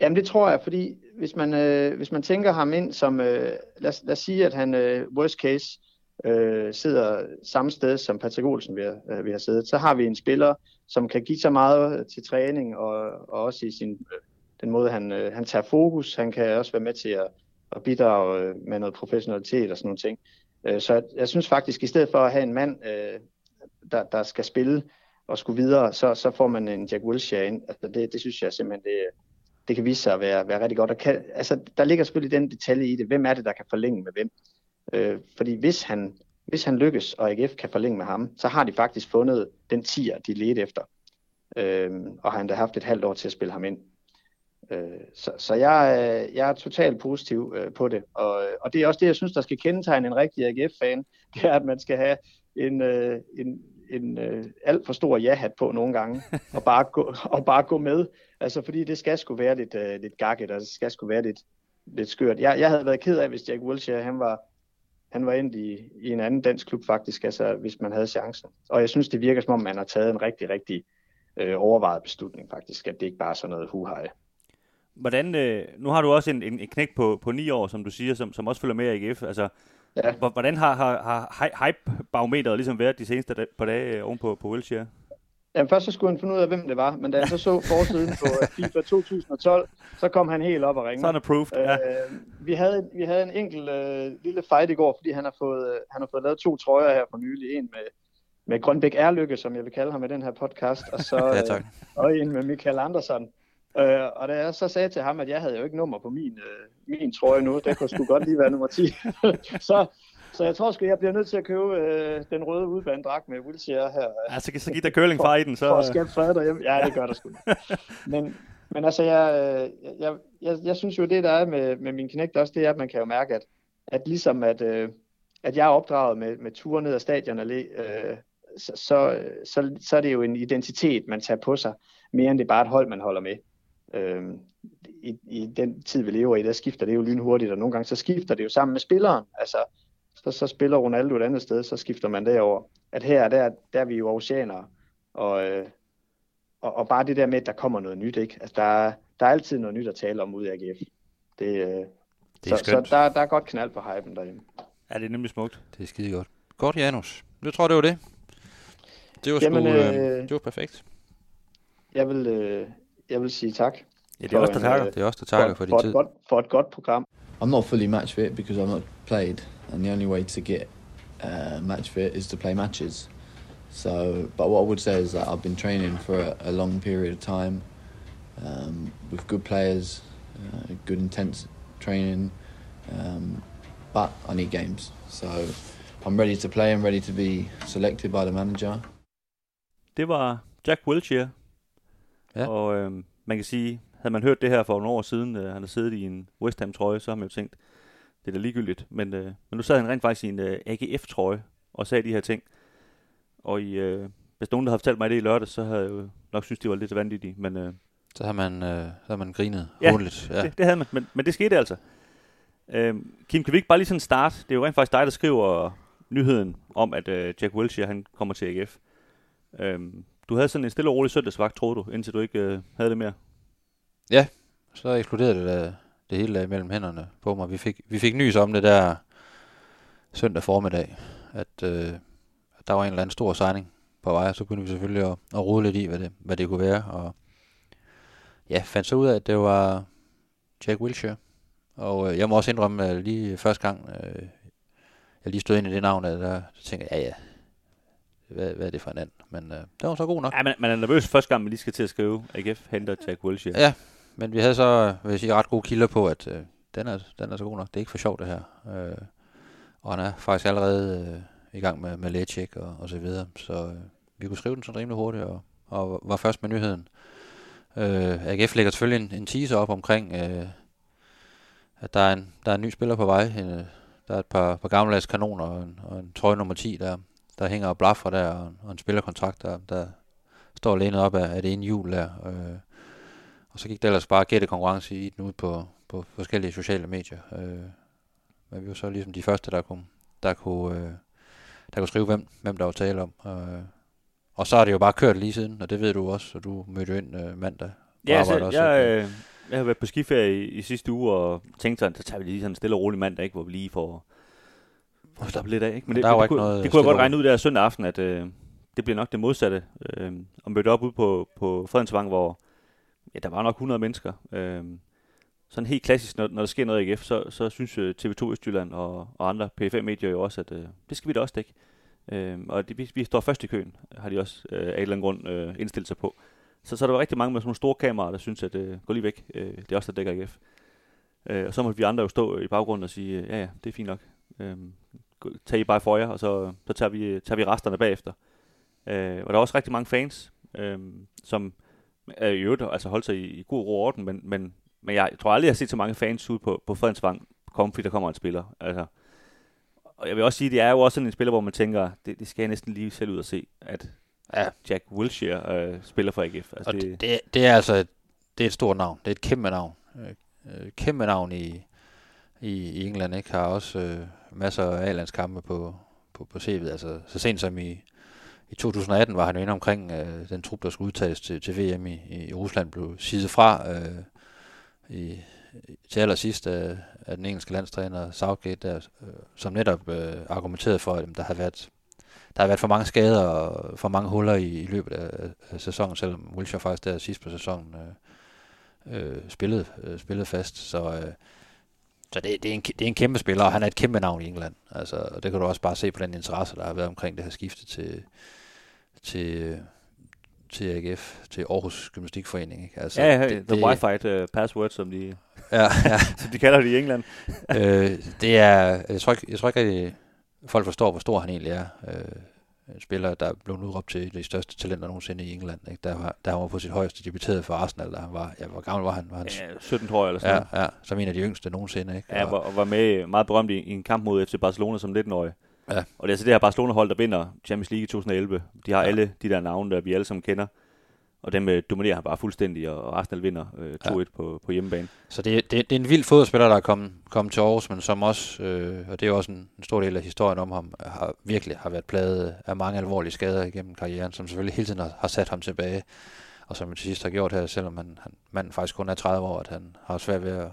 jamen det tror jeg, fordi hvis man, øh, hvis man tænker ham ind som, øh, lad, lad os sige, at han øh, worst case øh, sidder samme sted som Patrick Olsen vi har, øh, vi har siddet, så har vi en spiller, som kan give så meget til træning, og, og også i sin, den måde, han, øh, han tager fokus. Han kan også være med til at, at bidrage øh, med noget professionalitet og sådan nogle ting. Øh, så jeg, jeg synes faktisk, i stedet for at have en mand, øh, der, der skal spille og skulle videre, så, så får man en Jack Wilshere ind. Altså det, det synes jeg simpelthen, det, det kan vise sig at være, være rigtig godt. Der, kan, altså, der ligger selvfølgelig den detalje i det. Hvem er det, der kan forlænge med hvem? Øh, fordi hvis han, hvis han lykkes, og AGF kan forlænge med ham, så har de faktisk fundet den tier, de ledte efter. Øh, og har endda haft et halvt år til at spille ham ind. Øh, så, så jeg, jeg er totalt positiv øh, på det. Og, og det er også det, jeg synes, der skal kendetegne en rigtig AGF-fan. Det er, at man skal have en, øh, en, en øh, alt for stor ja-hat på nogle gange, og bare, gå, og bare gå med. Altså, fordi det skal sgu være lidt, øh, lidt gakket, og det skal sgu være lidt, lidt skørt. Jeg, jeg havde været ked af, hvis Jack Wilshere, han var, han var endt i, i en anden dansk klub faktisk, altså hvis man havde chancen. Og jeg synes, det virker som om, man har taget en rigtig, rigtig øh, overvejet beslutning faktisk, at det ikke bare er sådan noget huhej. Hvordan, øh, nu har du også en, en, en knæk på, på ni år, som du siger, som, som også følger med i AGF. Altså, ja. Hvordan har, har, har hype-barometeret ligesom været de seneste par dage øh, oven på, på Wilshere? Jamen først så skulle han finde ud af, hvem det var, men da jeg så så forsiden på øh, FIFA 2012, så kom han helt op og ringe. Sådan approved, ja. Øh, vi, havde, vi havde en enkelt øh, lille fight i går, fordi han har, fået, øh, han har fået lavet to trøjer her for nylig. En med, med Grønbæk Erlykke, som jeg vil kalde ham i den her podcast, og så ja, tak. Øh, og en med Michael Andersen. Øh, og da jeg så sagde til ham, at jeg havde jo ikke nummer på min, øh, min trøje nu, det kunne sgu godt lige være nummer 10, så, så jeg tror sgu, jeg bliver nødt til at købe øh, den røde udbanedragt med Wilshere her. Ja, så, så giv dig curling for, i den. Så... For at skabe fred derhjemme. Ja, det gør der sgu. men, men altså, jeg, jeg, jeg, jeg synes jo, det der er med, med min knægt også, det er, at man kan jo mærke, at, at ligesom at, øh, at jeg er opdraget med, med ture ned ad stadion og øh, så, så, så, så er det jo en identitet, man tager på sig, mere end det er bare et hold, man holder med. Øh, i, I den tid, vi lever i, der skifter det jo lynhurtigt, og nogle gange så skifter det jo sammen med spilleren. Altså, så, så spiller Ronaldo et andet sted, så skifter man derover. At her, der, der er vi jo oceaner, og, øh, og, og bare det der med, at der kommer noget nyt, ikke? Altså, der, der er altid noget nyt at tale om ude i AGF. Det, øh, det er så, så der, der er godt knald på hypen derhjemme. Ja, det er nemlig smukt. Det er skide godt. Godt, Janus. Jeg tror, det var det. Det var, Jamen, sgu, øh, øh, det var perfekt. Jeg vil, øh, jeg vil sige tak. Ja, det er også der takker. Det er også der takker for, for, for din tid. Godt, for et godt program. I'm not fully match fit because I'm not played, and the only way to get uh, match fit is to play matches. So, but what I would say is that I've been training for a, a long period of time um, with good players, uh, good intense training, um, but I need games. So I'm ready to play. I'm ready to be selected by the manager. Det var Jack Wilshere, Ja. Og øh, man kan sige, havde man hørt det her for nogle år siden, øh, han har siddet i en West Ham trøje, så har man jo tænkt, det er da ligegyldigt. Men, øh, men nu sad han rent faktisk i en øh, AGF trøje og sagde de her ting. Og i, øh, hvis nogen der havde fortalt mig det i lørdag, så havde jeg jo nok synes, det var lidt vanvittigt. Men, øh, så har man, øh, så har man grinet ja. Ja, det, det havde man, men, men det skete altså. Øh, Kim, kan vi ikke bare lige sådan starte? Det er jo rent faktisk dig, der skriver nyheden om, at øh, Jack Wilshere han kommer til AGF. Øh, du havde sådan en stille og rolig søndagsvagt, troede du, indtil du ikke øh, havde det mere? Ja, så eksploderede det, øh, det hele øh, mellem hænderne på mig. Vi fik, vi fik nys om det der søndag formiddag, at, øh, at der var en eller anden stor signing på vej, så kunne vi selvfølgelig at, at rode lidt i, hvad det, hvad det kunne være. Og ja, fandt så ud af, at det var Jack Wilshere. Og øh, jeg må også indrømme, at lige første gang, øh, jeg lige stod ind i det navn, øh, der, der tænkte jeg, ja ja, hvad, hvad er det for en anden. Men øh, det var så god nok. Ja, man, man er nervøs første gang, man lige skal til at skrive, AGF henter Jack Wilshere. Ja, men vi havde så, vil jeg sige, ret gode kilder på, at øh, den, er, den er så god nok. Det er ikke for sjovt, det her. Øh, og han er faktisk allerede øh, i gang med, med lægecheck og, og så videre. Så øh, vi kunne skrive den sådan rimelig hurtigt, og, og var først med nyheden. Øh, AGF lægger selvfølgelig en, en teaser op omkring, øh, at der er, en, der er en ny spiller på vej. En, øh, der er et par, par gammeldags kanoner og en, og en trøje nummer 10 der, der hænger og blaffer der, og, og en spillerkontrakt, der, der står lænet op af, af det ene hjul der. Øh, og så gik der ellers bare gætte konkurrence i den ud på, på forskellige sociale medier. Øh, men vi var så ligesom de første, der kunne, der kunne, øh, der kunne skrive, hvem, hvem der var tale om. Øh, og så har det jo bare kørt lige siden, og det ved du også, og du mødte ind øh, mandag. Ja, altså, også, jeg, øh, jeg har været på skiferie i, i sidste uge, og tænkte sådan, så tager vi lige sådan en stille og rolig mandag, ikke, hvor vi lige får må stoppe lidt af, ikke? Men det, der det, det, kunne, noget det kunne jeg godt regne ud der søndag aften, at øh, det bliver nok det modsatte. Øh, og mødte op ude på, på Fredensvang, hvor ja, der var nok 100 mennesker. Øh, sådan helt klassisk, når, når der sker noget i AGF, så, så synes øh, TV2 Østjylland og, og andre PFM-medier jo også, at øh, det skal vi da også dække. Øh, og det, vi, vi står først i køen, har de også øh, af en eller anden grund øh, indstillet sig på. Så, så der var rigtig mange med sådan nogle store kameraer, der synes, at øh, gå lige væk, øh, det er også der dækker AGF. Øh, og så må vi andre jo stå i baggrunden og sige, øh, ja ja, det er fint nok. Øh, tag I bare for jer, og så, så tager, vi, tager vi resterne bagefter. Øh, og der er også rigtig mange fans, øh, som er i øvrigt altså holdt sig i, i god ro og orden, men, men, men jeg tror aldrig, jeg har set så mange fans ud på, på Fredensvang komme, fordi der kommer en spiller. Altså, og jeg vil også sige, det er jo også sådan en spiller, hvor man tænker, det, det skal jeg næsten lige selv ud og se, at ja. Jack Wilshere øh, spiller for AGF. Altså, og det, det, det er altså et, det er et stort navn. Det er et kæmpe navn. Øh, kæmpe navn i, i, i England, ikke? Har også øh, masser af A-landskampe på, på, på CV'et. Altså, så sent som i, i 2018 var han jo inde omkring øh, den trup, der skulle udtages til, til VM i, i Rusland, blev sidet fra øh, i, til allersidst af, af den engelske landstræner Southgate, der, øh, som netop øh, argumenterede for, at der har været der har været for mange skader og for mange huller i, i løbet af, af sæsonen, selvom Wilshere faktisk der sidst på sæsonen øh, øh, spillede, øh, spillede fast. Så, øh, så det, det, er en, det er en kæmpe spiller, og han er et kæmpe navn i England. Altså, og det kan du også bare se på den interesse, der har været omkring det her skifte til, til, til AGF, til Aarhus Gymnastikforening. Ikke? Altså, ja, ja, det, the det, Wi-Fi uh, password, som de, ja, ja. som de kalder det i England. øh, det er, jeg tror ikke, jeg tror ikke at folk forstår, hvor stor han egentlig er. Øh, spiller, der blev udråbt til de største talenter nogensinde i England. Ikke? Der, var, der var på sit højeste debuteret for Arsenal, da han var, ja, hvor gammel var han? Var han ja, 17 tror jeg, eller sådan ja, ja, som en af de yngste nogensinde. Ikke? Ja, og, og var med meget berømt i, i en kamp mod FC Barcelona som 19-årig. Ja. Og det er altså det her Barcelona-hold, der vinder Champions League i 2011. De har ja. alle de der navne, der vi alle sammen kender. Og dem øh, dominerer han bare fuldstændig, og Arsenal vinder øh, 2-1 ja. på, på hjemmebane. Så det, det, det er en vild fodboldspiller, der er kommet, kommet til Aarhus, men som også, øh, og det er også en, en stor del af historien om ham, har virkelig har været pladet af mange alvorlige skader igennem karrieren, som selvfølgelig hele tiden har, har sat ham tilbage, og som til sidst har gjort her, selvom han, han, manden faktisk kun er 30 år, at han har svært ved at,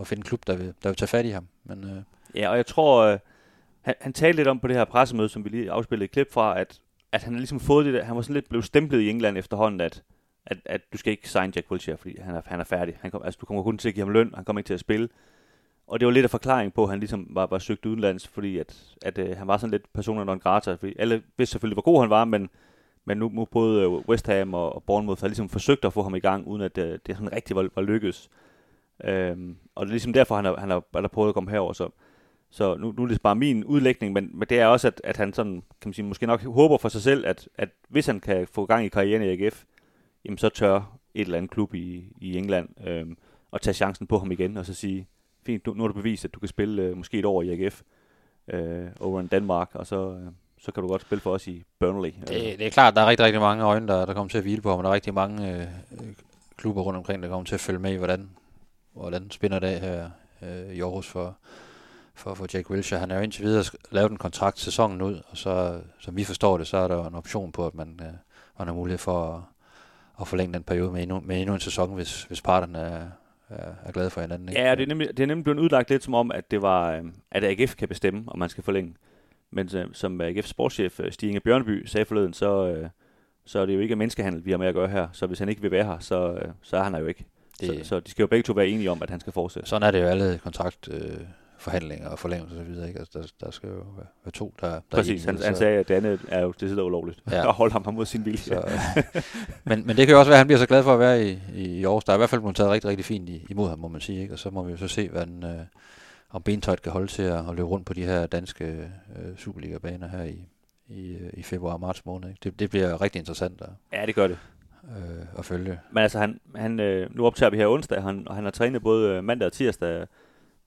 at finde en klub, der vil, der vil tage fat i ham. Men, øh, ja, og jeg tror, øh, han, han talte lidt om på det her pressemøde, som vi lige afspillede et klip fra, at, at han har ligesom fået det der, han var sådan lidt blevet stemplet i England efterhånden, at at, at du skal ikke signe Jack Wilshere, fordi han er, han er færdig. Han kom, altså, du kommer kun til at give ham løn, han kommer ikke til at spille. Og det var lidt af forklaring på, at han ligesom var, var søgt udenlands, fordi at, at uh, han var sådan lidt personer non grata. Fordi alle vidste selvfølgelig, hvor god han var, men, men nu, nu både øh, West Ham og, og Bournemouth har ligesom forsøgt at få ham i gang, uden at uh, det sådan rigtig var, var lykkedes. Øhm, og det er ligesom derfor, han har, han har, han har prøvet at komme herover. Så, så nu, nu er det bare min udlægning, men, men det er også, at, at han sådan, kan man sige, måske nok håber for sig selv, at, at hvis han kan få gang i karrieren i AGF, jamen så tør et eller andet klub i, i England øh, at tage chancen på ham igen, og så sige, fint, nu, nu har du bevist, at du kan spille øh, måske et år i AGF øh, over en Danmark, og så, øh, så kan du godt spille for os i Burnley. Det, det er klart, der er rigtig, rigtig mange øjne, der, der kommer til at hvile på ham, og der er rigtig mange øh, klubber rundt omkring, der kommer til at følge med i, hvordan, hvordan spænder det her øh, i Aarhus for, for, for Jack Wilshere. Han er jo indtil videre lavet en kontrakt sæsonen ud, og så, som vi forstår det, så er der en option på, at man, øh, man har mulighed for at at forlænge den periode med endnu, med endnu en sæson, hvis, hvis parterne er, er, er glade for hinanden. Ikke? Ja, det er, nemlig, det er nemlig blevet udlagt lidt som om, at det var, øh, at AGF kan bestemme, om man skal forlænge. Men øh, som AGF sportschef øh, Stig Inge Bjørneby sagde forleden, så, så er det jo ikke menneskehandel, vi har med at gøre her. Så hvis han ikke vil være her, så, så er han her jo ikke. Det, så, så de skal jo begge to være enige om, at han skal fortsætte. Sådan er det jo alle kontrakt... Øh forhandlinger og forlængelser og så videre. Ikke? Altså, der, der skal jo være, være to, der, der Præcis, han, han sagde, at det andet er jo det sidder ulovligt. Ja. at holde ham mod sin vilje. Så, men, men det kan jo også være, at han bliver så glad for at være i, i Aarhus. Der er i hvert fald blevet taget rigtig, rigtig fint imod ham, må man sige. Ikke? Og så må vi jo så se, hvad den, øh, om bentøjet kan holde til at, at løbe rundt på de her danske øh, Superliga-baner her i, i, øh, i februar og marts måned. Ikke? Det, det bliver rigtig interessant at, ja, det gør det. Øh, at følge. Men altså, han, han, øh, nu optager vi her onsdag, han, og han har trænet både øh, mandag og tirsdag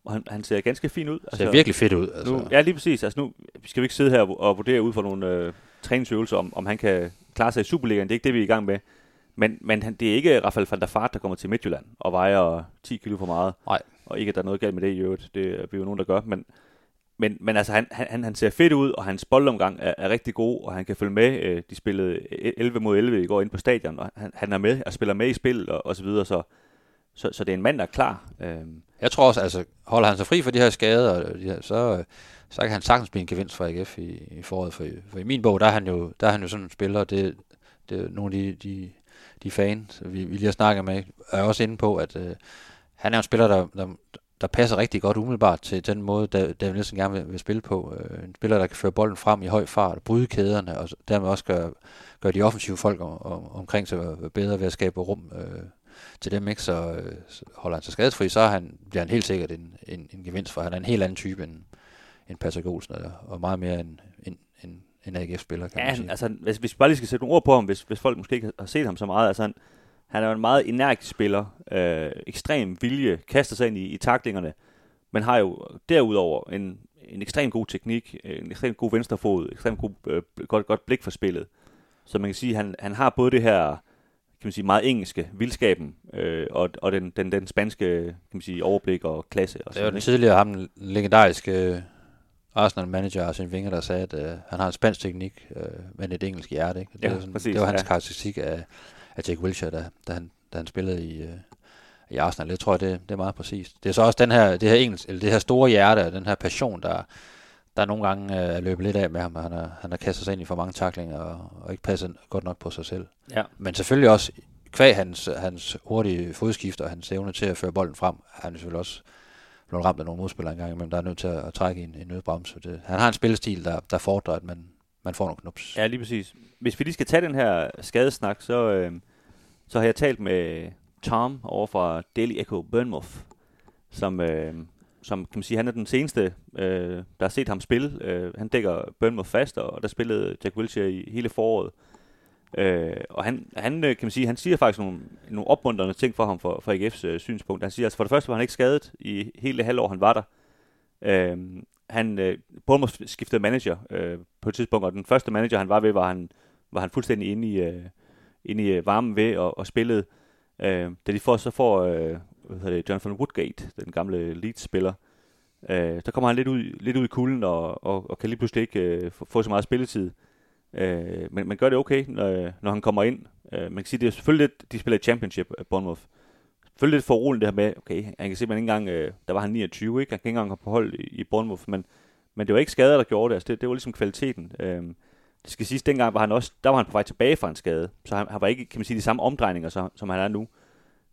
og han, han ser ganske fin ud. Altså, ser virkelig fedt ud. Altså. Nu, ja, lige præcis. Altså, nu skal vi ikke sidde her og vurdere ud fra nogle øh, træningsøvelser, om, om han kan klare sig i Superligaen. Det er ikke det, vi er i gang med. Men, men han, det er ikke Rafael van der Fart, der kommer til Midtjylland og vejer 10 kilo for meget. Nej. Og ikke, at der er noget galt med det i øvrigt. Det er vi jo nogen, der gør. Men, men, men altså, han, han, han ser fedt ud, og hans boldomgang er, er rigtig god, og han kan følge med. Øh, de spillede 11 mod 11 i går ind på stadion, og han, han er med og spiller med i spil og, og så videre. Så, så, så det er en mand, der er klar. Øhm. Jeg tror også, altså holder han sig fri for de her skader, de her, så, øh, så kan han sagtens blive en gevinst for AGF i, i foråret. For, for i min bog, der er han jo, der er han jo sådan en spiller, det, det er nogle af de, de, de fans, vi, vi lige har snakket med, er også inde på, at øh, han er en spiller, der, der, der passer rigtig godt umiddelbart til den måde, der David Nielsen gerne vil, vil spille på. Øh, en spiller, der kan føre bolden frem i høj fart, bryde kæderne, og dermed også gøre, gøre de offensive folk om, om, omkring sig bedre ved at skabe rum øh, til dem, ikke? Så, øh, så holder han sig skadesfri, så er han, bliver han helt sikkert en, en, en gevinst, for han er en helt anden type end, end Patrick Olsen, og meget mere en, en, en, en AGF-spiller, kan ja, man sige. altså, hvis, hvis vi bare lige skal sætte nogle ord på ham, hvis, hvis folk måske ikke har set ham så meget, altså han, han er jo en meget energisk spiller, øh, ekstrem vilje, kaster sig ind i, i taklingerne, men har jo derudover en, en ekstrem god teknik, en ekstrem god venstrefod, ekstremt god, øh, godt, godt blik for spillet. Så man kan sige, at han, han har både det her kan man sige, meget engelske vildskaben, øh, og, og den, den, den spanske kan man sige, overblik og klasse. Og det var den tidligere ham legendariske Arsenal-manager Arsene Wenger, der sagde, at øh, han har en spansk teknik, øh, men et engelsk hjerte. Ikke? Det, Ja, var sådan, præcis, det var hans ja. karakteristik af, af Jack Wilshere, da, da, han, da han spillede i, øh, i Arsenal. Det tror jeg, det, det er meget præcist. Det er så også den her, det her, engelsk, eller det her store hjerte, og den her passion, der, der nogle gange øh, er løbet lidt af med ham. Han har, han har kastet sig ind i for mange taklinger og, og ikke passet godt nok på sig selv. Ja. Men selvfølgelig også, kvæg hans, hans hurtige fodskift og hans evne til at føre bolden frem, er han selvfølgelig også blevet ramt af nogle modspillere engang, men der er nødt til at, at trække en, en nødbremse. Det, han har en spillestil, der, der fordrer, at man, man får nogle knups. Ja, lige præcis. Hvis vi lige skal tage den her skadesnak, så, øh, så har jeg talt med Tom over fra Daily Echo Bournemouth, som, øh, som kan man sige, han er den seneste, øh, der har set ham spille. Øh, han dækker Bournemouth fast, og der spillede Jack Wilshere i hele foråret. Øh, og han, han, øh, kan man sige, han siger faktisk nogle, nogle opmuntrende ting for ham fra, fra AGF's øh, synspunkt. Han siger, altså for det første var han ikke skadet i hele det halvår, han var der. Øh, han, øh, Bournemouth skiftede manager øh, på et tidspunkt, og den første manager, han var ved, var han, var han fuldstændig inde i, øh, inde i øh, varmen ved og, og spillede. Øh, da de får, så får øh, hvad hedder det, Jonathan Woodgate, den gamle Leeds-spiller, øh, der kommer han lidt ud, lidt ud i kulden og, og, og kan lige pludselig ikke øh, få, få så meget spilletid. Øh, men man gør det okay, når, når han kommer ind. Øh, man kan sige, det er selvfølgelig lidt, de spiller i championship, øh, Bournemouth. Selvfølgelig lidt for roligt det her med, okay, han kan se, at man ikke engang, øh, der var han 29, ikke? Han kan ikke engang komme på hold i, i Bournemouth, men, men det var ikke skader, der gjorde det. Altså, det, det var ligesom kvaliteten. Øh, det skal siges, dengang var han også, der var han på vej tilbage fra en skade, så han, han var ikke, kan man sige, de samme omdrejninger, som, som han er nu.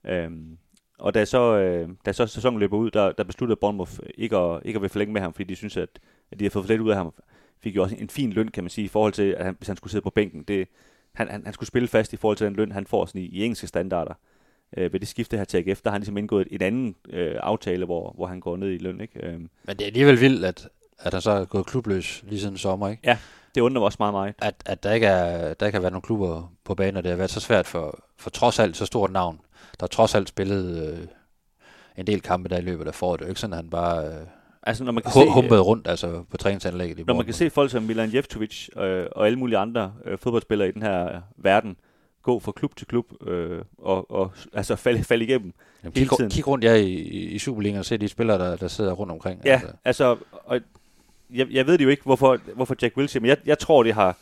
Øhm, og da så, øh, da så sæsonen løber ud, der, der besluttede Bournemouth ikke at, ikke at vil forlænge med ham, fordi de synes, at, at de har fået for lidt ud af ham. Fik jo også en fin løn, kan man sige, i forhold til, at han, hvis han skulle sidde på bænken. Det, han, han, han skulle spille fast i forhold til den løn, han får sådan i, i engelske standarder. Øh, ved det skifte her til AGF, der har han ligesom indgået et, et anden øh, aftale, hvor, hvor han går ned i løn. Ikke? Øh, Men det er alligevel vildt, at, at han så er gået klubløs lige siden sommer, ikke? Ja, det undrer mig også meget meget. At, at der, ikke er, der ikke har været nogen klubber på banen, og det har været så svært for, for trods alt så stort navn. Der trods alt spillet øh, en del kampe der i løbet af foråret. Det er jo ikke sådan, at han bare øh, Altså, når man kan se- humpede rundt altså, på træningsanlægget i Når man kan se folk som Milan Jevtovic øh, og alle mulige andre øh, fodboldspillere i den her verden gå fra klub til klub øh, og, og altså falde, falde igennem Jamen, hele kig, tiden. kig rundt ja, i, i Superligaen og se de spillere, der, der sidder rundt omkring. Ja, altså, altså og jeg, jeg ved det jo ikke, hvorfor, hvorfor Jack Wilshere, men jeg, jeg tror, det har...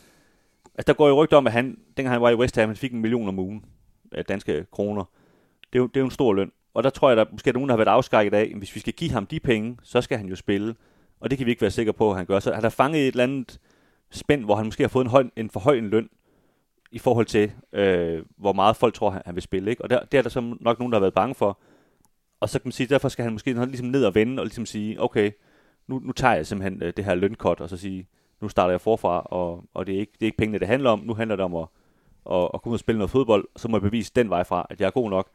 Altså, der går jo rygter om, at han, dengang han var i West Ham, han fik en million om ugen af danske kroner. Det er, jo, det er jo en stor løn. Og der tror jeg, der måske er nogen, der har været afskrækket af, at hvis vi skal give ham de penge, så skal han jo spille. Og det kan vi ikke være sikre på, at han gør. Så han har fanget et eller andet spænd, hvor han måske har fået en, høj, en for høj en løn, i forhold til, øh, hvor meget folk tror, han, han vil spille. Ikke? Og der, det er der så nok nogen, der har været bange for. Og så kan man sige, derfor skal han måske ligesom ned og vende, og ligesom sige, okay, nu, nu tager jeg simpelthen øh, det her lønkort, og så sige, nu starter jeg forfra, og, og det, er ikke, det er ikke pengene, det handler om. Nu handler det om at, at, at komme ud og spille noget fodbold, og så må jeg bevise den vej fra, at jeg er god nok.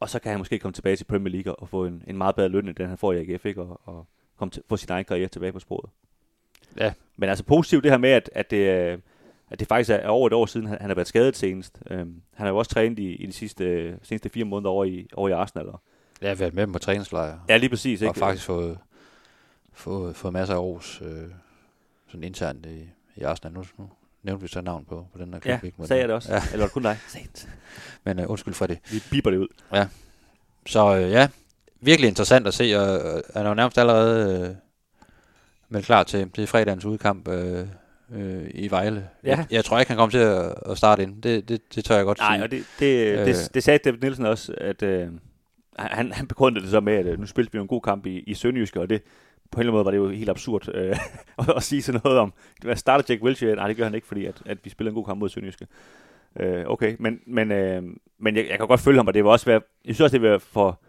Og så kan han måske komme tilbage til Premier League og få en, en meget bedre løn, end den han får i AGF, ikke? Og, og komme til, få sin egen karriere tilbage på sporet. Ja. Men altså positivt det her med, at, at, det, er- at det faktisk er over et år siden, han, han har været skadet senest. Øhm, han har jo også trænet i, i de sidste, seneste fire måneder over i, over i Arsenal. Og, Jeg har været med dem på træningslejre. Ja, lige præcis, Og ikke? faktisk fået, fået, fået masser af ros øh, sådan internt i, i Arsenal. Nu, nu nævnte vi så navn på, på den her klub. Ja, ikke? Sagde jeg det også? Ja. Eller var det kun dig? Sent. Men uh, undskyld for det. Vi biber det ud. Ja. Så øh, ja, virkelig interessant at se, og øh, han er jo nærmest allerede øh, meldt klar til, til fredagens udkamp øh, øh, i Vejle. Ja. Jeg, jeg tror ikke, han kommer til at, at starte ind. Det, det, det tør jeg godt Nej, sige. og det, det, Øh, det, det sagde David Nielsen også, at øh, han, han begrundede det så med, at øh, nu spillede vi en god kamp i, i Sønderjyske, og det på en eller anden måde var det jo helt absurd øh, at, at sige sådan noget om, hvad starter Jack Wilshere? Nej, det gør han ikke, fordi at, at vi spiller en god kamp mod Sønderjyske. Øh, okay, men, men, øh, men jeg, jeg kan godt følge ham, og det vil også være, jeg synes også, det vil være for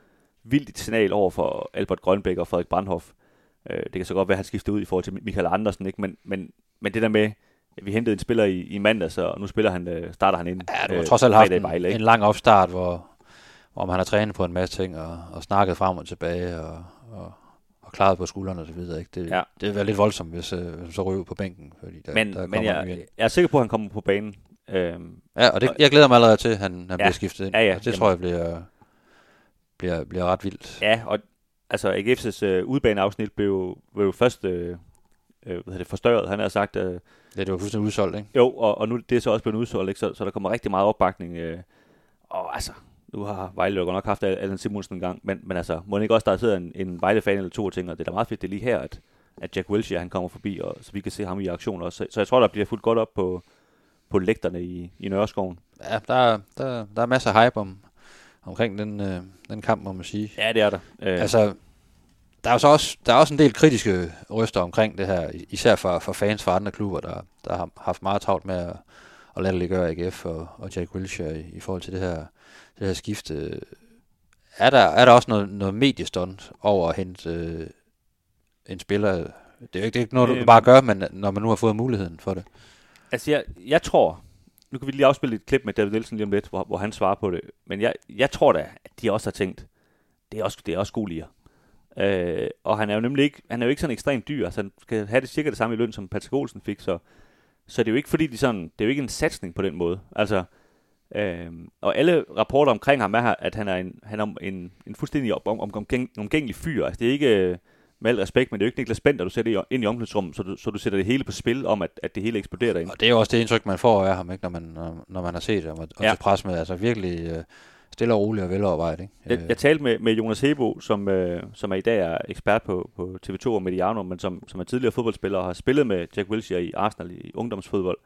vildt et signal over for Albert Grønbæk og Frederik Brandhoff. Øh, det kan så godt være, at han skifter ud i forhold til Michael Andersen, ikke? Men, men, men det der med, at vi hentede en spiller i, i mandags, og nu spiller han, øh, starter han ind. Ja, du har trods alt haft en, Vejle, en lang opstart, hvor, hvor man har trænet på en masse ting, og, og snakket frem og tilbage, og, og, og klaret på skuldrene og så videre. Ikke? Det, Ja. det vil være lidt voldsomt, hvis, øh, hvis så ryger på bænken. Fordi der, men, der men jeg, jeg er sikker på, at han kommer på banen. Øhm, Ja, og det, jeg glæder mig allerede til, at han, han ja. bliver skiftet ind. Ja, ja. Og det tror jeg bliver, bliver, bliver ret vildt. Ja, og altså AGF's øh, udbaneafsnit blev, blev jo først øh, øh, hvad hedder det, forstørret. Han har sagt... Øh, Ja, det var fuldstændig udsolgt, ikke? Jo, og, og nu det er så også blevet udsolgt, ikke? Så, så der kommer rigtig meget opbakning. Øh, og altså, nu har Vejle jo godt nok haft Allan Simonsen en gang, men, men altså, må ikke også, der sidder en, en Vejle-fan eller to og tænker, det er da meget fedt, det er lige her, at, at Jack Wilshere han kommer forbi, og så vi kan se ham i aktion også. Så, så jeg tror, der bliver fuldt godt op på, på lægterne i, i Nørreskoven. Ja, der, der, der er masser af hype om, omkring den, øh, den kamp, må man sige. Ja, det er der. Øh. Altså, der er jo så også, der er også en del kritiske røster omkring det her, især for, for fans fra andre klubber, der, der har haft meget travlt med at, at lade det gøre AGF og, og Jack Wilshere i, i forhold til det her, det her skifte. Er der, er der også noget, noget mediestund over at hente øh, en spiller? Det er jo ikke, det er ikke noget, du bare gør, men når man nu har fået muligheden for det. Altså, jeg, jeg tror, nu kan vi lige afspille et klip med David Nielsen lige om lidt, hvor, hvor han svarer på det. Men jeg, jeg tror da, at de også har tænkt, det er også, det er også god Øh, og han er jo nemlig ikke, han er jo ikke sådan ekstremt dyr, altså han skal have det cirka det samme i løn, som Patrick Olsen fik, så, så det er jo ikke fordi, de sådan, det er jo ikke en satsning på den måde. Altså, øh, og alle rapporter omkring ham er, at han er en, han er en, en fuldstændig om, om, omgængelig fyr. Altså, det er ikke, med al respekt, men det er jo ikke Niklas Bender, du sætter ind i omklædningsrummet, så du, så du sætter det hele på spil om, at, at det hele eksploderer derinde. Og det er jo også det indtryk, man får af ham, ikke, når, man, når, man har set ham og, ja. pres med. Altså virkelig øh, stille og roligt og velovervejet. Ikke? Jeg, jeg talte med, med Jonas Hebo, som, øh, som er i dag er ekspert på, på TV2 og Mediano, men som, som er tidligere fodboldspiller og har spillet med Jack Wilshere i Arsenal i ungdomsfodbold.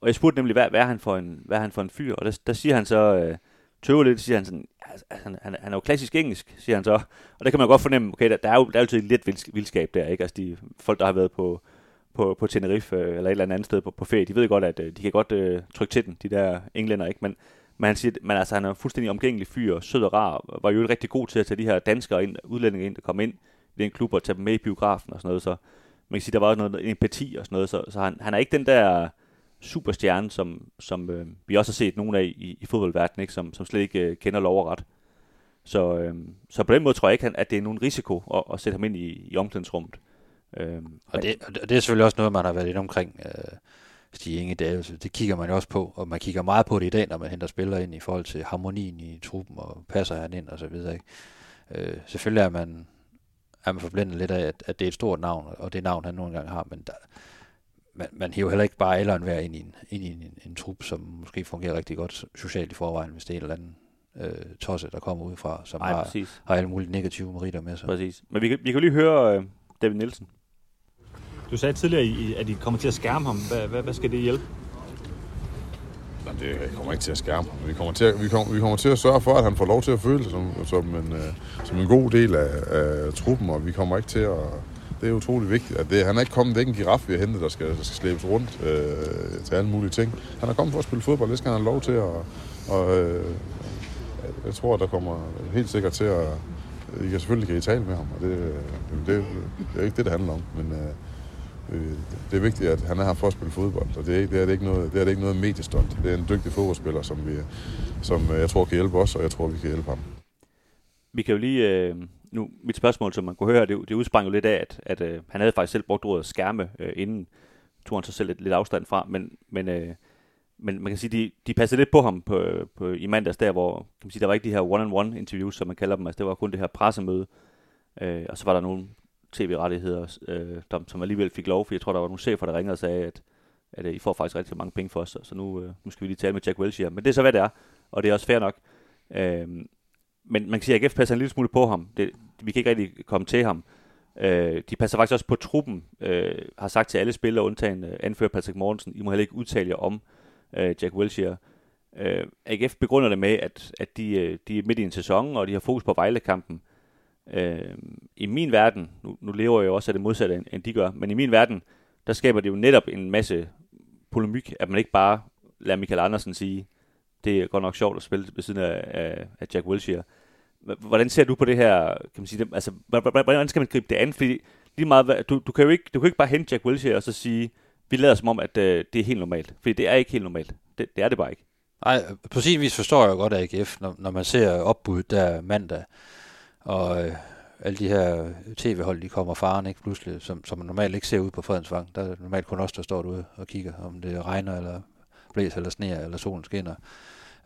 Og jeg spurgte nemlig, hvad, hvad, er, han for en, hvad er han for en fyr? Og der, der siger han så, øh, tøver lidt, siger han sådan, altså, altså, han, han, han er jo klassisk engelsk, siger han så. Og der kan man godt fornemme, okay, der, der er jo der er altid lidt vildskab der, ikke? Altså de folk, der har været på, på, på Tenerife øh, eller et eller andet sted på, på ferie, de ved godt, at øh, de kan godt øh, trykke til den, de der englænder, ikke? Men, men han siger, men altså, han er fuldstændig omgængelig fyr, sød og rar, var jo rigtig god til at tage de her danskere ind, udlændinge ind, der kom ind i den klub og tage dem med i biografen og sådan noget, så man kan sige, der var også noget empati og sådan noget, så, så han, han er ikke den der superstjerne, som, som øh, vi også har set nogle af i, i fodboldverdenen, ikke? Som, som slet ikke øh, kender lov og ret. Så, øh, så på den måde tror jeg ikke, at det er nogen risiko at, at sætte ham ind i, i omklædningsrummet. Øh, og, det, og det er selvfølgelig også noget, man har været lidt omkring øh, Stig Inge Davidsen. Det kigger man jo også på, og man kigger meget på det i dag, når man henter spillere ind i forhold til harmonien i truppen, og passer han ind og så videre. Ikke? Øh, selvfølgelig er man, er man forblændet lidt af, at, at det er et stort navn, og det navn, han nogle gange har, men der, man, man hiver heller ikke bare alle en ind i en, ind i en, en, en trup, som måske fungerer rigtig godt socialt i forvejen, hvis det er en eller anden øh, tosse, der kommer udefra, som Ej, har, har alle mulige negative meritter med sig. Præcis. Men vi kan, vi kan lige høre uh, David Nielsen. Du sagde tidligere, at I kommer til at skærme ham. Hvad, hvad, hvad skal det hjælpe? Nej, det kommer ikke til at skærme ham. Vi kommer til at, vi kommer, vi kommer til at sørge for, at han får lov til at føle sig som, som, en, uh, som en god del af, af truppen, og vi kommer ikke til at det er utrolig vigtigt. At det, han er ikke kommet væk en giraf, vi har hentet, der skal, der skal slæbes rundt øh, til alle mulige ting. Han er kommet for at spille fodbold, det skal han have lov til. Og, og øh, jeg tror, der kommer helt sikkert til at... I kan selvfølgelig kan I tale med ham, og det, øh, det, det er ikke det, det handler om. Men øh, øh, det er vigtigt, at han er her for at spille fodbold, og det er, det er, det ikke, noget, det er det ikke noget mediestund. Det er en dygtig fodboldspiller, som, vi, som øh, jeg tror kan hjælpe os, og jeg tror, vi kan hjælpe ham. Vi kan jo lige øh, nu, mit spørgsmål, som man kunne høre, det, det udsprang jo lidt af, at, at øh, han havde faktisk selv brugt ordet skærme, øh, inden tog han sig selv lidt, lidt afstand fra, men, men, øh, men man kan sige, de, de passede lidt på ham på, på, i mandags der, hvor kan man sige, der var ikke de her one-on-one interviews, som man kalder dem, altså det var kun det her pressemøde, øh, og så var der nogle tv-rettigheder, øh, der, som alligevel fik lov, for jeg tror, der var nogle chefer, der ringede og sagde, at, at øh, I får faktisk rigtig mange penge for os, så nu, øh, nu skal vi lige tale med Jack Welch Men det er så, hvad det er, og det er også fair nok. Øh, men man kan sige, at AGF passer en lille smule på ham. Det, vi kan ikke rigtig komme til ham. Øh, de passer faktisk også på truppen. Øh, har sagt til alle spillere, undtagen øh, anfører Patrick Mortensen, I må heller ikke udtale jer om øh, Jack Wilshere. Øh, AGF begrunder det med, at, at de, øh, de er midt i en sæson, og de har fokus på Vejle-kampen. Øh, I min verden, nu, nu lever jeg jo også af det modsatte, end, end de gør, men i min verden, der skaber det jo netop en masse polemik, at man ikke bare lader Michael Andersen sige, det er godt nok sjovt at spille ved siden af, af, af Jack Wilshere. Hvordan ser du på det her? Kan man sige, det, altså, hvordan skal man gribe det an? Fordi lige meget, du, du, kan jo ikke, du kan ikke bare hente Jack Wilshere og så sige, vi lader som om, at øh, det er helt normalt. Fordi det er ikke helt normalt. Det, det er det bare ikke. Nej, på sin vis forstår jeg godt AGF, når, når man ser opbud der mandag, og øh, alle de her tv-hold, de kommer faren ikke pludselig, som, som man normalt ikke ser ud på Fredensvang. Der er normalt kun os, der står derude og kigger, om det regner, eller blæser, eller sneer, eller solen skinner.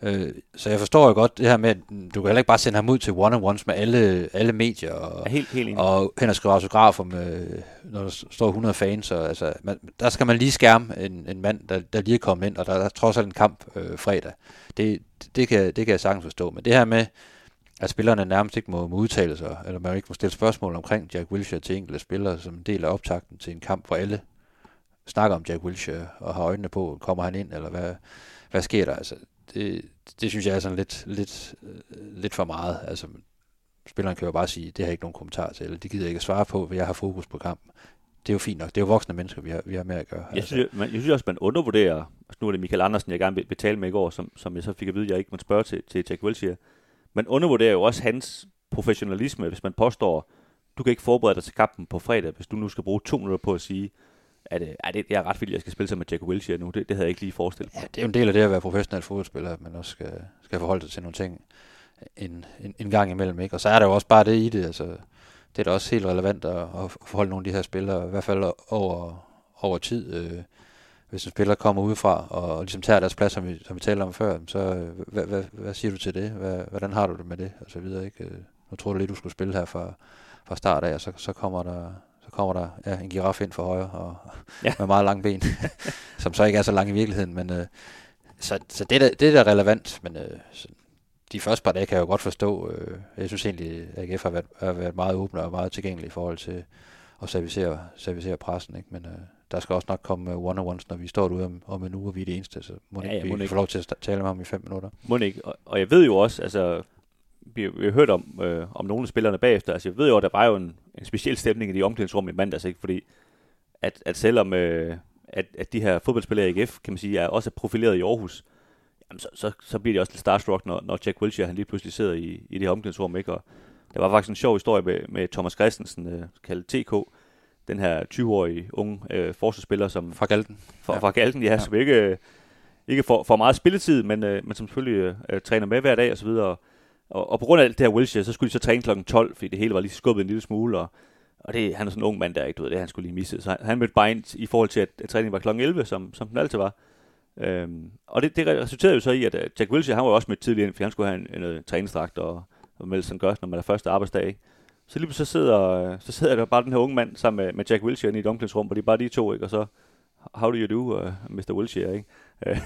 Øh, så jeg forstår jo godt det her med, at du kan heller ikke bare sende ham ud til one-on-ones med alle, alle medier, og, helt, helt og hen og skrive autografer, med, når der står 100 fans. Og, altså, man, der skal man lige skærme en, en mand, der, der lige er kommet ind, og der, der er trods alt en kamp øh, fredag. Det, det, kan, det kan jeg sagtens forstå. Men det her med, at spillerne nærmest ikke må, må udtale sig, eller man ikke må stille spørgsmål omkring Jack Wilshere til enkelte spillere, som en del af optakten til en kamp, hvor alle snakker om Jack Wilshere og har øjnene på, kommer han ind, eller hvad, hvad sker der? Altså, det, det synes jeg er sådan lidt, lidt, lidt for meget. Altså, spilleren kan jo bare sige, det har jeg ikke nogen kommentar til, eller de gider ikke at svare på, hvad jeg har fokus på kampen. Det er jo fint nok. Det er jo voksne mennesker, vi har, vi har med at gøre. Jeg synes, jeg, man, jeg synes også, man undervurderer, altså nu er det Michael Andersen, jeg gerne vil betale med i går, som, som jeg så fik at vide, at jeg ikke måtte spørge til, til Jack Wilshere. Man undervurderer jo også hans professionalisme, hvis man påstår, du kan ikke forberede dig til kampen på fredag, hvis du nu skal bruge to minutter på at sige, at, at det, jeg er ret vildt, at jeg skal spille sammen med Jack Wilshere nu. Det, det havde jeg ikke lige forestillet mig. Ja, det er jo en del af det at være professionel fodboldspiller, at man også skal, skal forholde sig til nogle ting en, en, en gang imellem. Ikke? Og så er der jo også bare det i det. Altså, det er da også helt relevant at, at forholde nogle af de her spillere, i hvert fald over, over tid. Øh, hvis en spiller kommer udefra og, og ligesom tager deres plads, som vi, som vi talte om før, så øh, hvad, hvad, hvad siger du til det? Hvad, hvordan har du det med det? Og så videre, ikke? Øh, nu tror du lidt, du skulle spille her fra, fra start af, og så, så kommer der så kommer der ja, en giraf ind for højre og ja. med meget lange ben, som så ikke er så lang i virkeligheden, men øh, så, så det, det er da relevant, men øh, de første par dage kan jeg jo godt forstå. Øh, jeg synes egentlig, at AGF har været, har været meget åbne og meget tilgængelig i forhold til at servicere, servicere pressen. Ikke? Men øh, der skal også nok komme one-on-ones, når vi står derude om, om en uge, og vi er det eneste. Så må ja, ja, vi ikke få lov til at tale med ham i fem minutter. Må ikke. Og, og jeg ved jo også, altså, vi, vi har hørt om, øh, om nogle af spillerne bagefter. Altså, jeg ved jo, at der var jo en, en speciel stemning i de omklædningsrum i mandags, ikke? fordi at, at selvom øh, at, at de her fodboldspillere i AGF, kan man sige, er også profileret i Aarhus, jamen så, så, så bliver de også lidt starstruck, når, når Jack Wilshere han lige pludselig sidder i, i det her omklædningsrum. Ikke? Og der var faktisk en sjov historie med, med Thomas Christensen, øh, kaldet TK, den her 20-årige unge øh, forsvarsspiller, som... Fra Galten. Fra, ja. fra Galten, ja, ja. som ikke, øh, ikke får, får meget spilletid, men, øh, men som selvfølgelig øh, træner med hver dag og så videre. Og, og på grund af alt det her Wilshere, så skulle de så træne kl. 12, fordi det hele var lige skubbet en lille smule, og, og det, han er sådan en ung mand der, ikke, du ved, det han skulle lige misse. Så han, han mødte bare ind i forhold til, at, at træningen var kl. 11, som, som den altid var. Øhm, og det, det resulterede jo så i, at øh, Jack Wilshere, han var jo også med tidligere, fordi han skulle have en, en, en træningsdragt, og, og melde sådan godt, når man er første arbejdsdag. Ikke? Så lige så sidder, så sidder der bare den her unge mand sammen med, med Jack Wilshere i et omklædningsrum, det de bare de to, ikke? og så, how do you do, øh, uh, Mr. Wilshere, ikke? Øh,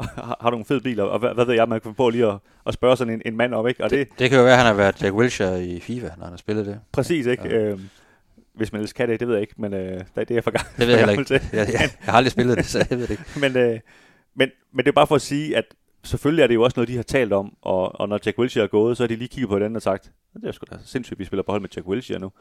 har, har du en fed bil, og hvad, hvad ved jeg, man kan få lige at, at spørge sådan en, en mand op, ikke? Og det, det, det kan jo være, at han har været Jack Wilshere i FIFA, når han har spillet det. Præcis, ikke? Ja. Øhm, hvis man ellers kan det, det ved jeg ikke, men øh, det, det er jeg for gang. Det ved jeg heller ikke. Jeg, jeg, jeg, har aldrig spillet det, så jeg ved det ikke. men, øh, men, men det er bare for at sige, at selvfølgelig er det jo også noget, de har talt om, og, og når Jack Wilshere er gået, så har de lige kigget på den og sagt, det er sgu da sindssygt, vi spiller på hold med Jack Wilshere nu.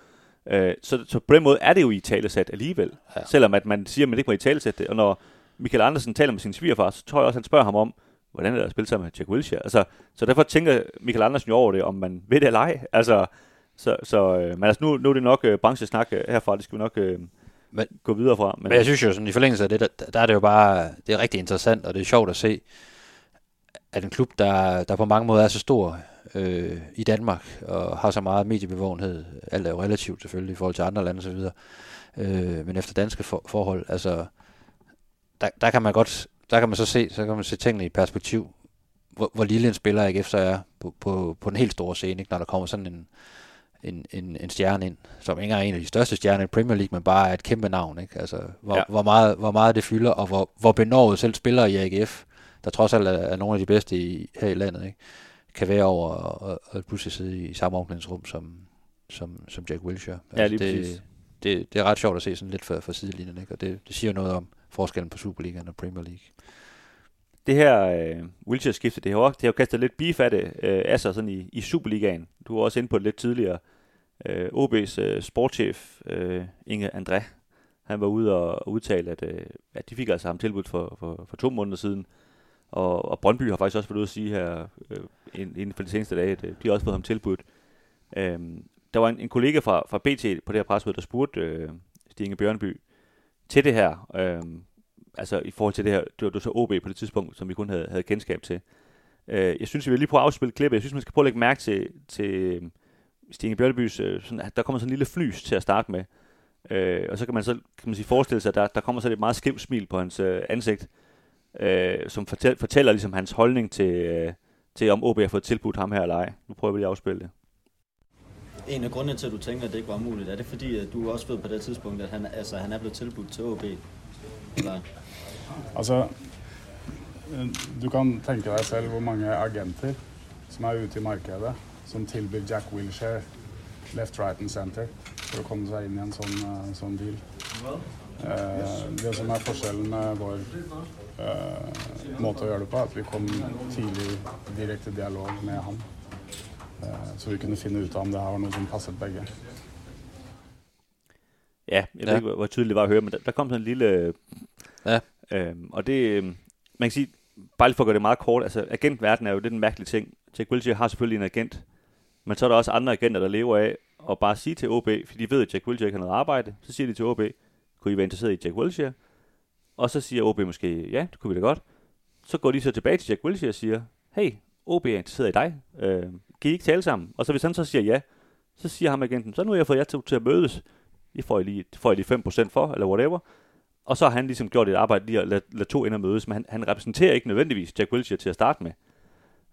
Øh, så, så på den måde er det jo i talesat alligevel, ja. selvom at man siger, at man ikke må i talesat det, og når Michael Andersen taler med sin svigerfar, så tror jeg også, han spørger ham om, hvordan er det at spille sammen med Jack Wilshere? Altså, så derfor tænker Michael Andersen jo over det, om man ved det eller ej. Altså, så, så øh, men altså, nu, nu er det nok øh, branchesnak øh, herfra, det skal vi nok øh, men, gå videre fra. Men, men jeg synes jo, sådan, i forlængelse af det, der, der er det jo bare, det er rigtig interessant, og det er sjovt at se, at en klub, der, der på mange måder er så stor øh, i Danmark, og har så meget mediebevågenhed, alt er jo relativt selvfølgelig i forhold til andre lande osv., øh, men efter danske for, forhold, altså, der, der kan man godt, der kan man så se, så kan man se tingene i perspektiv, hvor, hvor lille en spiller AGF så er på, på, på den helt store scene, ikke? når der kommer sådan en, en, en, en stjerne ind, som ikke er en af de største stjerner i Premier League, men bare er et kæmpe navn. Ikke? Altså, hvor, ja. hvor, meget, hvor meget det fylder, og hvor, hvor benåret selv spiller i AGF, der trods alt er, er nogle af de bedste i, her i landet, ikke? kan være over og, og, pludselig sidde i samme omklædningsrum som, som, som Jack Wilshere. Altså, ja, lige det, præcis. Det, det er ret sjovt at se sådan lidt for, for sidelinjen, ikke? og det, det siger noget om forskellen på Superligaen og Premier League. Det her øh, wheelchair-skifte, det har, det har jo kastet lidt beef af det øh, af sig sådan i, i Superligaen. Du var også inde på det lidt tidligere. Øh, OB's øh, sportschef, øh, Inge André, han var ude og udtale, at, øh, at de fik altså ham tilbudt for, for, for to måneder siden. Og, og Brøndby har faktisk også været ude at sige her øh, inden for de seneste dage, at øh, de har også fået ham tilbudt. Øh, der var en, en kollega fra, fra BT på det her presmøde, der spurgte øh, Stinge Bjørnby til det her. Øh, altså i forhold til det her, det var, det var så OB på det tidspunkt, som vi kun havde, havde kendskab til. Øh, jeg synes, vi vil lige prøve at afspille klippet. Jeg synes, man skal prøve at lægge mærke til, til øhm, Stine Bjørnebys, øh, sådan, der kommer sådan en lille flys til at starte med. Øh, og så kan man så kan man sige, forestille sig, at der, der kommer så et meget skævt smil på hans øh, ansigt, øh, som fortæl, fortæller ligesom hans holdning til, øh, til, om OB har fået tilbudt ham her eller ej. Nu prøver vi lige at afspille det. En af grundene til, at du tænker, at det ikke var muligt, er det fordi, at du også ved på det tidspunkt, at han, altså, han er blevet tilbudt til OB? Eller? Altså, du kan tænke dig selv hvor mange agenter som er ute i markedet, som tilbyr Jack Wilshere left, right and center for å komme seg inn i en sånn, øh, sån sånn deal. Uh, det som er forskjellen med vår uh, måte å gjøre det på, er at vi kom tidlig direkte dialog med han så vi kunne finne ut av om det her var noe som passet begge. Ja, jeg ved ikke, hvor tydeligt det var at høre, men der, der kom sådan en lille... Ja. Øhm, og det, øhm, man kan sige, bare lige for at gøre det meget kort, altså agentverden er jo lidt en mærkelig ting. Jack Wilshere har selvfølgelig en agent, men så er der også andre agenter, der lever af at bare sige til OB, for de ved, at Jack Wilshere kan noget arbejde, så siger de til OB, kunne I være interesseret i Jack Wilshere? Og så siger OB måske, ja, det kunne vi da godt. Så går de så tilbage til Jack Wilshere og siger, hey, OB er interesseret i dig. Øh, kan I ikke tale sammen? Og så hvis han så siger ja, så siger ham agenten, så nu har jeg fået jer til, til at mødes. I får I lige, får I lige 5% for, eller whatever. Og så har han ligesom gjort et arbejde lige at lade, lade to ender mødes, men han, han repræsenterer ikke nødvendigvis Jack Wilshere til at starte med.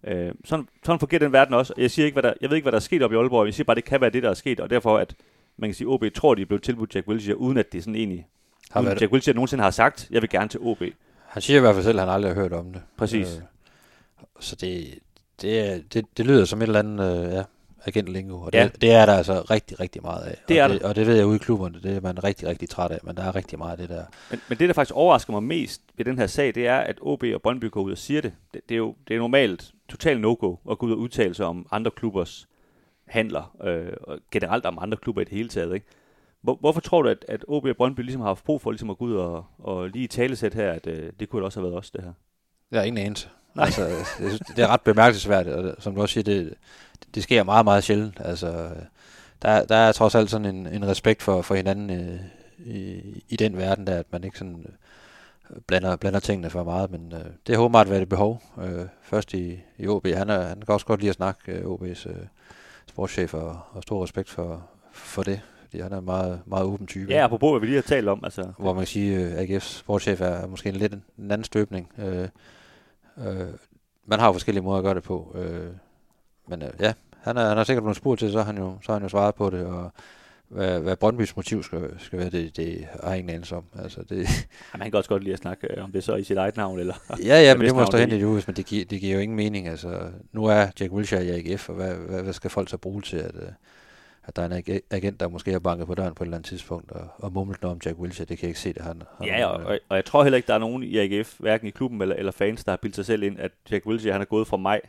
Øh, sådan, sådan fungerer den verden også. Jeg, siger ikke, hvad der, jeg ved ikke, hvad der er sket op i Aalborg, jeg siger bare, at det kan være det, der er sket, og derfor, at man kan sige, at OB tror, de blevet tilbudt Jack Wilshere, uden at det sådan egentlig, har uden Jack Wilshere nogensinde har sagt, jeg vil gerne til OB. Han siger i hvert fald selv, at han aldrig har hørt om det. Præcis. Øh, så det, det, det, det lyder som et eller andet, øh, ja, agentlingo, og det, ja. det er der altså rigtig, rigtig meget af. Det og, er det, og det ved jeg ude i klubberne, det er man rigtig, rigtig træt af, men der er rigtig meget af det der. Men, men det, der faktisk overrasker mig mest ved den her sag, det er, at OB og Brøndby går ud og siger det. Det, det er jo det er normalt totalt no-go at gå ud og udtale sig om andre klubbers handler, øh, og generelt om andre klubber i det hele taget. Ikke? Hvor, hvorfor tror du, at, at OB og Brøndby ligesom har haft brug for ligesom at gå ud og, og lige talesæt her, at øh, det kunne det også have været os, det her? Jeg har ingen anelse. Altså, jeg synes, det er ret bemærkelsesværdigt, og som du også siger, det, det sker meget, meget sjældent. Altså, der, der er trods alt sådan en, en respekt for, for hinanden øh, i, i den verden, der at man ikke sådan øh, blander, blander tingene for meget, men øh, det har åbenbart været et behov. Øh, først i, i OB, han, er, han kan også godt lide at snakke, øh, OB's øh, sportschef, og, og stor respekt for, for det, fordi han er en meget, meget åben type. Ja, apropos, hvad vi lige har talt om. Altså. Hvor man kan sige, at øh, AGF's sportschef er måske en lidt en, en anden støbning. Øh, øh, man har jo forskellige måder at gøre det på. Øh, men øh, ja, han er, han er sikkert blevet spurgt til, så har han jo, så har han jo svaret på det, og hvad, hvad Brøndbys motiv skal, skal være, det, det har jeg ingen anelse om. Altså, det... Jamen, han kan også godt lide at snakke øh, om det så i sit eget navn, eller... ja, ja, men det må stå hen i det men det giver, det giver jo ingen mening. Altså, nu er Jack Wilshere i AGF, og hvad, hvad, hvad skal folk så bruge til, at, øh, at der er en agent, der måske har banket på døren på et eller andet tidspunkt, og, og mumlet noget om Jack Wilshere, det kan jeg ikke se, det han... han ja, og, og, og, jeg tror heller ikke, der er nogen i AGF, hverken i klubben eller, eller fans, der har bildt sig selv ind, at Jack Wilshere, han er gået fra maj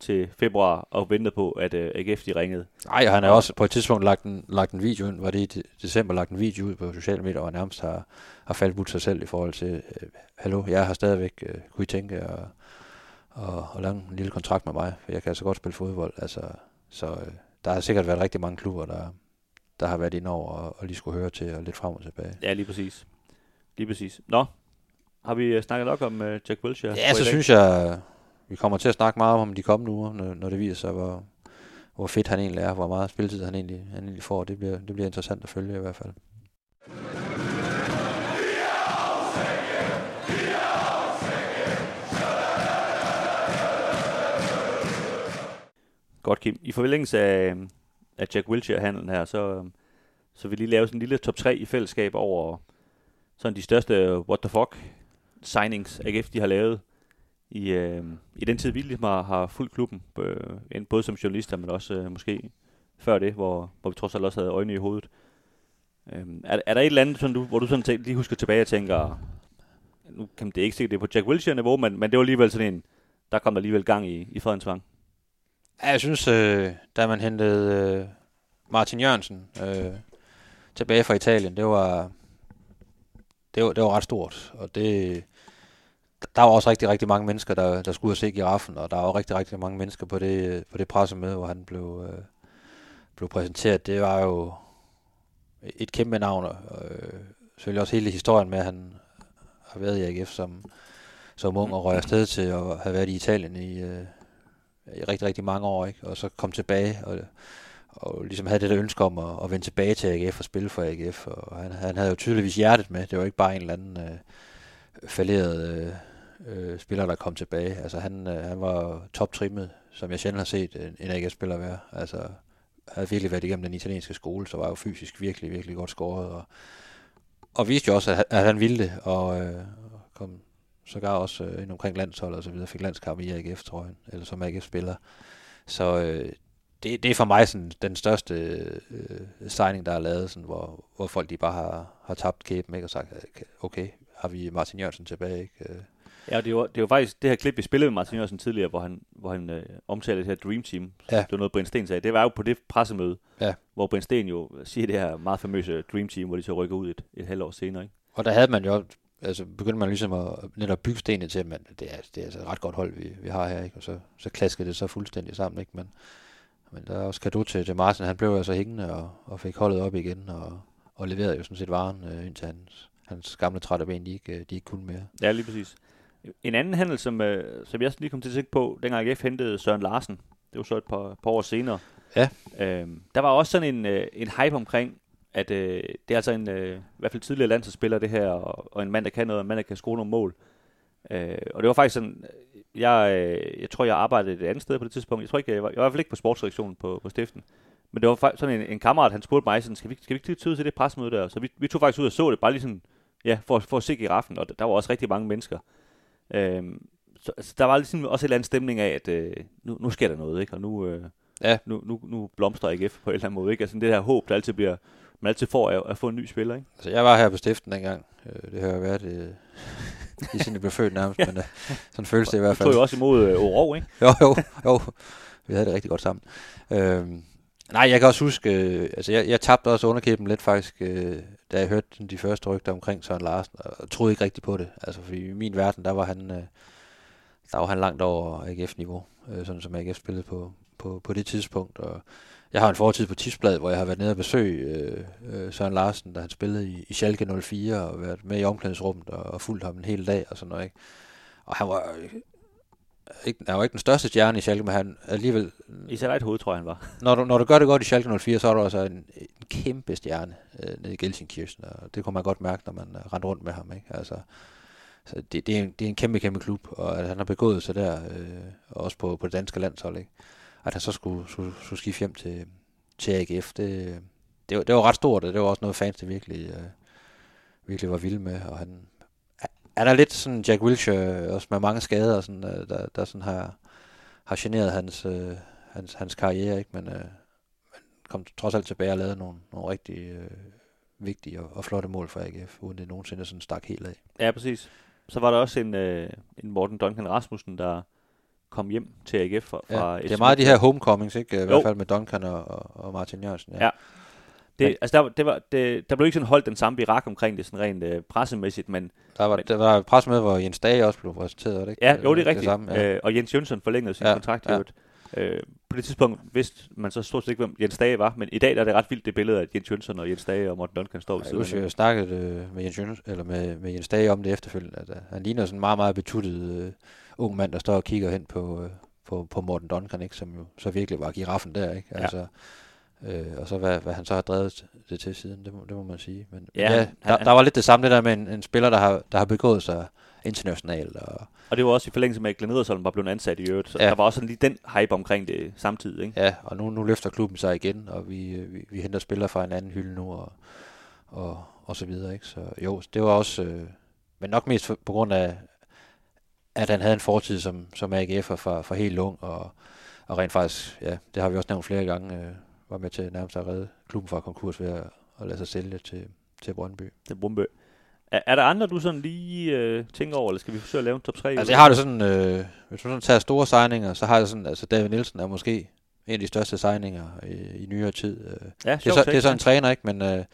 til februar og ventede på, at øh, AGF de ringede. Nej, han har også på et tidspunkt lagt en, lagt en video ind, var det i december lagt en video ud på sociale medier, og nærmest har, har faldt sig selv i forhold til, uh, hallo, jeg har stadigvæk, uh, kunne I tænke at og, og lave en lille kontrakt med mig, for jeg kan altså godt spille fodbold. Altså, så uh, der har sikkert været rigtig mange klubber, der, der har været ind over og, og lige skulle høre til og lidt frem og tilbage. Ja, lige præcis. Lige præcis. Nå, har vi snakket nok om uh, Jack Wilshere? Ja, så synes jeg, vi kommer til at snakke meget om de kommende uger, når, når det viser sig, hvor, hvor fedt han egentlig er, hvor meget spilletid han egentlig, han egentlig får. Det bliver, det bliver interessant at følge i hvert fald. Godt, Kim. I forlængelse af, af Jack Wilshere-handlen her, så, så vil vi lige lave sådan en lille top 3 i fællesskab over sådan de største øh, what the fuck signings, AGF de har lavet i, øh, i den tid, vi ligesom har, har fulgt klubben, øh, både som journalister, men også øh, måske før det, hvor, hvor vi trods alt også havde øjne i hovedet. Øh, er, er der et eller andet, sådan, du, hvor du sådan tænker, lige husker tilbage og tænker, nu kan det ikke sikkert det er på Jack Wilshere-niveau, men, men det var alligevel sådan en, der kom der alligevel gang i, i Fredensvang. Ja, jeg synes, øh, da man hentede øh, Martin Jørgensen øh, tilbage fra Italien, det var, det var, det var ret stort, og det, der var også rigtig, rigtig mange mennesker, der, der skulle se giraffen, og der var rigtig, rigtig mange mennesker på det, på det pressemøde, hvor han blev, øh, blev præsenteret. Det var jo et kæmpe navn, og øh, selvfølgelig også hele historien med, at han har været i AGF som, som ung og røg afsted til at have været i Italien i, øh, i rigtig, rigtig mange år, ikke? og så kom tilbage og, og ligesom havde det der ønske om at, at vende tilbage til AGF og spille for AGF, og han, han havde jo tydeligvis hjertet med. Det var ikke bare en eller anden øh, falderet øh, øh, spiller, der kom tilbage. Altså han, øh, han var toptrimmet, som jeg sjældent har set en, en AGF-spiller være. Altså havde virkelig været igennem den italienske skole, så var jo fysisk virkelig, virkelig godt skåret. Og, og viste jo også, at, at han ville det, og øh, kom sågar også øh, ind omkring landsholdet og så videre, fik landskamp i AGF, tror jeg, eller som AGF-spiller. Så øh, det, det er for mig sådan den største øh, signing, der er lavet, sådan, hvor, hvor folk de bare har, har tabt kæben ikke, og sagt, okay, har vi Martin Jørgensen tilbage. Ikke? Øh. Ja, det jo, det jo faktisk det her klip, vi spillede med Martin Jørgensen tidligere, hvor han, hvor han øh, omtalte det her Dream Team. Ja. Det var noget, Brind Sten sagde. Det var jo på det pressemøde, ja. hvor Brind Sten jo siger det her meget famøse Dream Team, hvor de så rykker ud et, et halvt år senere. Ikke? Og der havde man jo, altså begyndte man ligesom at netop bygge stenene til, at det er, det er altså et ret godt hold, vi, vi har her, ikke? og så, så klaskede det så fuldstændig sammen. Ikke? Men, men der er også kado til, til Martin, han blev altså hængende og, og fik holdet op igen, og, og leverede jo sådan set varen øh, indtil hans, hans gamle trætte ben, de ikke, de ikke kunne mere. Ja, lige præcis. En anden handel, som, øh, som jeg lige kom til at tænke på, dengang AGF hentede Søren Larsen, det var så et par, par år senere. Ja. Øh, der var også sådan en, øh, en hype omkring, at øh, det er altså en, øh, i hvert fald tidligere landsholdsspiller det her, og, og en mand, der kan noget, og en mand, der kan score nogle mål. Øh, og det var faktisk sådan, jeg, øh, jeg tror, jeg arbejdede et andet sted på det tidspunkt. Jeg tror ikke, jeg var, jeg var i hvert fald ikke på sportsredaktionen på, på Stiften. Men det var faktisk sådan en, en kammerat, han spurgte mig, sådan, skal vi, skal vi ikke tyde til det presmøde der? Så vi, vi tog faktisk ud og så det, bare lige sådan, ja, for, for at se giraffen, og der var også rigtig mange mennesker. Øhm, så altså, der var ligesom også en eller anden stemning af, at øh, nu, nu sker der noget, ikke? Og nu, øh, ja. nu, nu, nu blomstrer AGF på en eller anden måde, ikke? Altså det her håb, der altid bliver, man altid får at, at få en ny spiller, ikke? Altså jeg var her på stiften dengang. Øh, det har jo været øh, i siden jeg blev født nærmest, ja. men øh, sådan føles det i hvert fald. Du tog jo også imod øh, Oro, ikke? jo, jo, jo. Vi havde det rigtig godt sammen. Øh, nej, jeg kan også huske, øh, altså jeg, jeg tabte også underkæben lidt faktisk, øh, da jeg hørte de første rygter omkring Søren Larsen, og troede ikke rigtigt på det. Altså fordi i min verden, der var han, øh, der var han langt over AGF-niveau, øh, sådan som AGF spillede på, på, på det tidspunkt. Og jeg har en fortid på Tipsblad, hvor jeg har været nede og besøge øh, øh, Søren Larsen, da han spillede i, i Schalke 04, og været med i omklædningsrummet og, og fulgt ham en hel dag og sådan noget. Ikke? Og han var, ikke, han var ikke den største stjerne i Schalke, men han alligevel... I sig et hoved, tror jeg, han var. Når du, når du gør det godt i Schalke 04, så er du altså en, en kæmpe stjerne øh, nede i Gelsenkirchen, og det kunne man godt mærke, når man uh, rendte rundt med ham. Ikke? Altså, så det, det, er en, det er en kæmpe, kæmpe klub, og at han har begået sig der, øh, også på, på det danske landshold. Ikke? At han så skulle, skulle, skulle skifte hjem til, til AGF, det, det, var, det var ret stort, og det var også noget fans, der virkelig, øh, virkelig var vilde med, og han, han er lidt sådan Jack Wilshere, øh, også med mange skader, og sådan, øh, der, der sådan har, har generet hans, øh, hans, hans karriere, ikke? Men, øh, men kom trods alt tilbage og lavede nogle, nogle rigtig øh, vigtige og, og flotte mål for AGF, uden det nogensinde sådan stak helt af. Ja, præcis. Så var der også en, øh, en Morten Duncan Rasmussen, der kom hjem til AGF fra, fra ja, Det er meget de her homecomings, ikke? I jo. hvert fald med Duncan og, og, Martin Jørgensen. Ja. ja. Det, men, altså der, det var, det, der blev ikke sådan holdt den samme virak omkring det sådan rent øh, pressemæssigt, men... Der var, men, der var et pressemøde, hvor Jens Dage også blev præsenteret, ikke? Ja, jo, det er rigtigt. Det samme, ja. øh, og Jens Jønsson forlængede sin ja, kontrakt. Ja. Øh, på det tidspunkt vidste man så stort set ikke, hvem Jens Dage var, men i dag der er det ret vildt det billede, at Jens Jønsson og Jens Dage og Morten Duncan står ved siden af. Jeg har snakket øh, med, Jens Jønsson, eller med, med Jens Dage om det efterfølgende, at uh, han ligner sådan meget, meget betuttet øh, ung mand, der står og kigger hen på, øh, på, på Morten Duncan, ikke? som jo så virkelig var giraffen der. Ikke? Altså, ja. Øh, og så hvad, hvad han så har drevet det til siden, det må, det må man sige. Men ja, ja der, han, der var lidt det samme det der med en, en spiller, der har, der har begået sig internationalt. Og, og det var også i forlængelse med, at Glenn Edersholm var blevet ansat i øvrigt, så ja. der var også sådan lige den hype omkring det samtidig. Ikke? Ja, og nu, nu løfter klubben sig igen, og vi, vi, vi henter spillere fra en anden hylde nu, og, og, og så videre. Ikke? Så jo, det var også, øh, men nok mest på grund af, at han havde en fortid som, som AGF'er for, for helt ung, og, og rent faktisk, ja, det har vi også nævnt flere gange, øh, var med til nærmest at redde klubben fra konkurs ved at, at lade sig sælge til, til Brøndby. Til Brøndby. Er, er der andre, du sådan lige øh, tænker over, eller skal vi forsøge at lave en top 3? Altså jeg har det sådan, øh, hvis du sådan tager store signinger, så har jeg sådan, altså David Nielsen er måske en af de største signinger i, i nyere tid. Øh. Ja, det, er så, det er sådan en træner, ikke? Men, øh,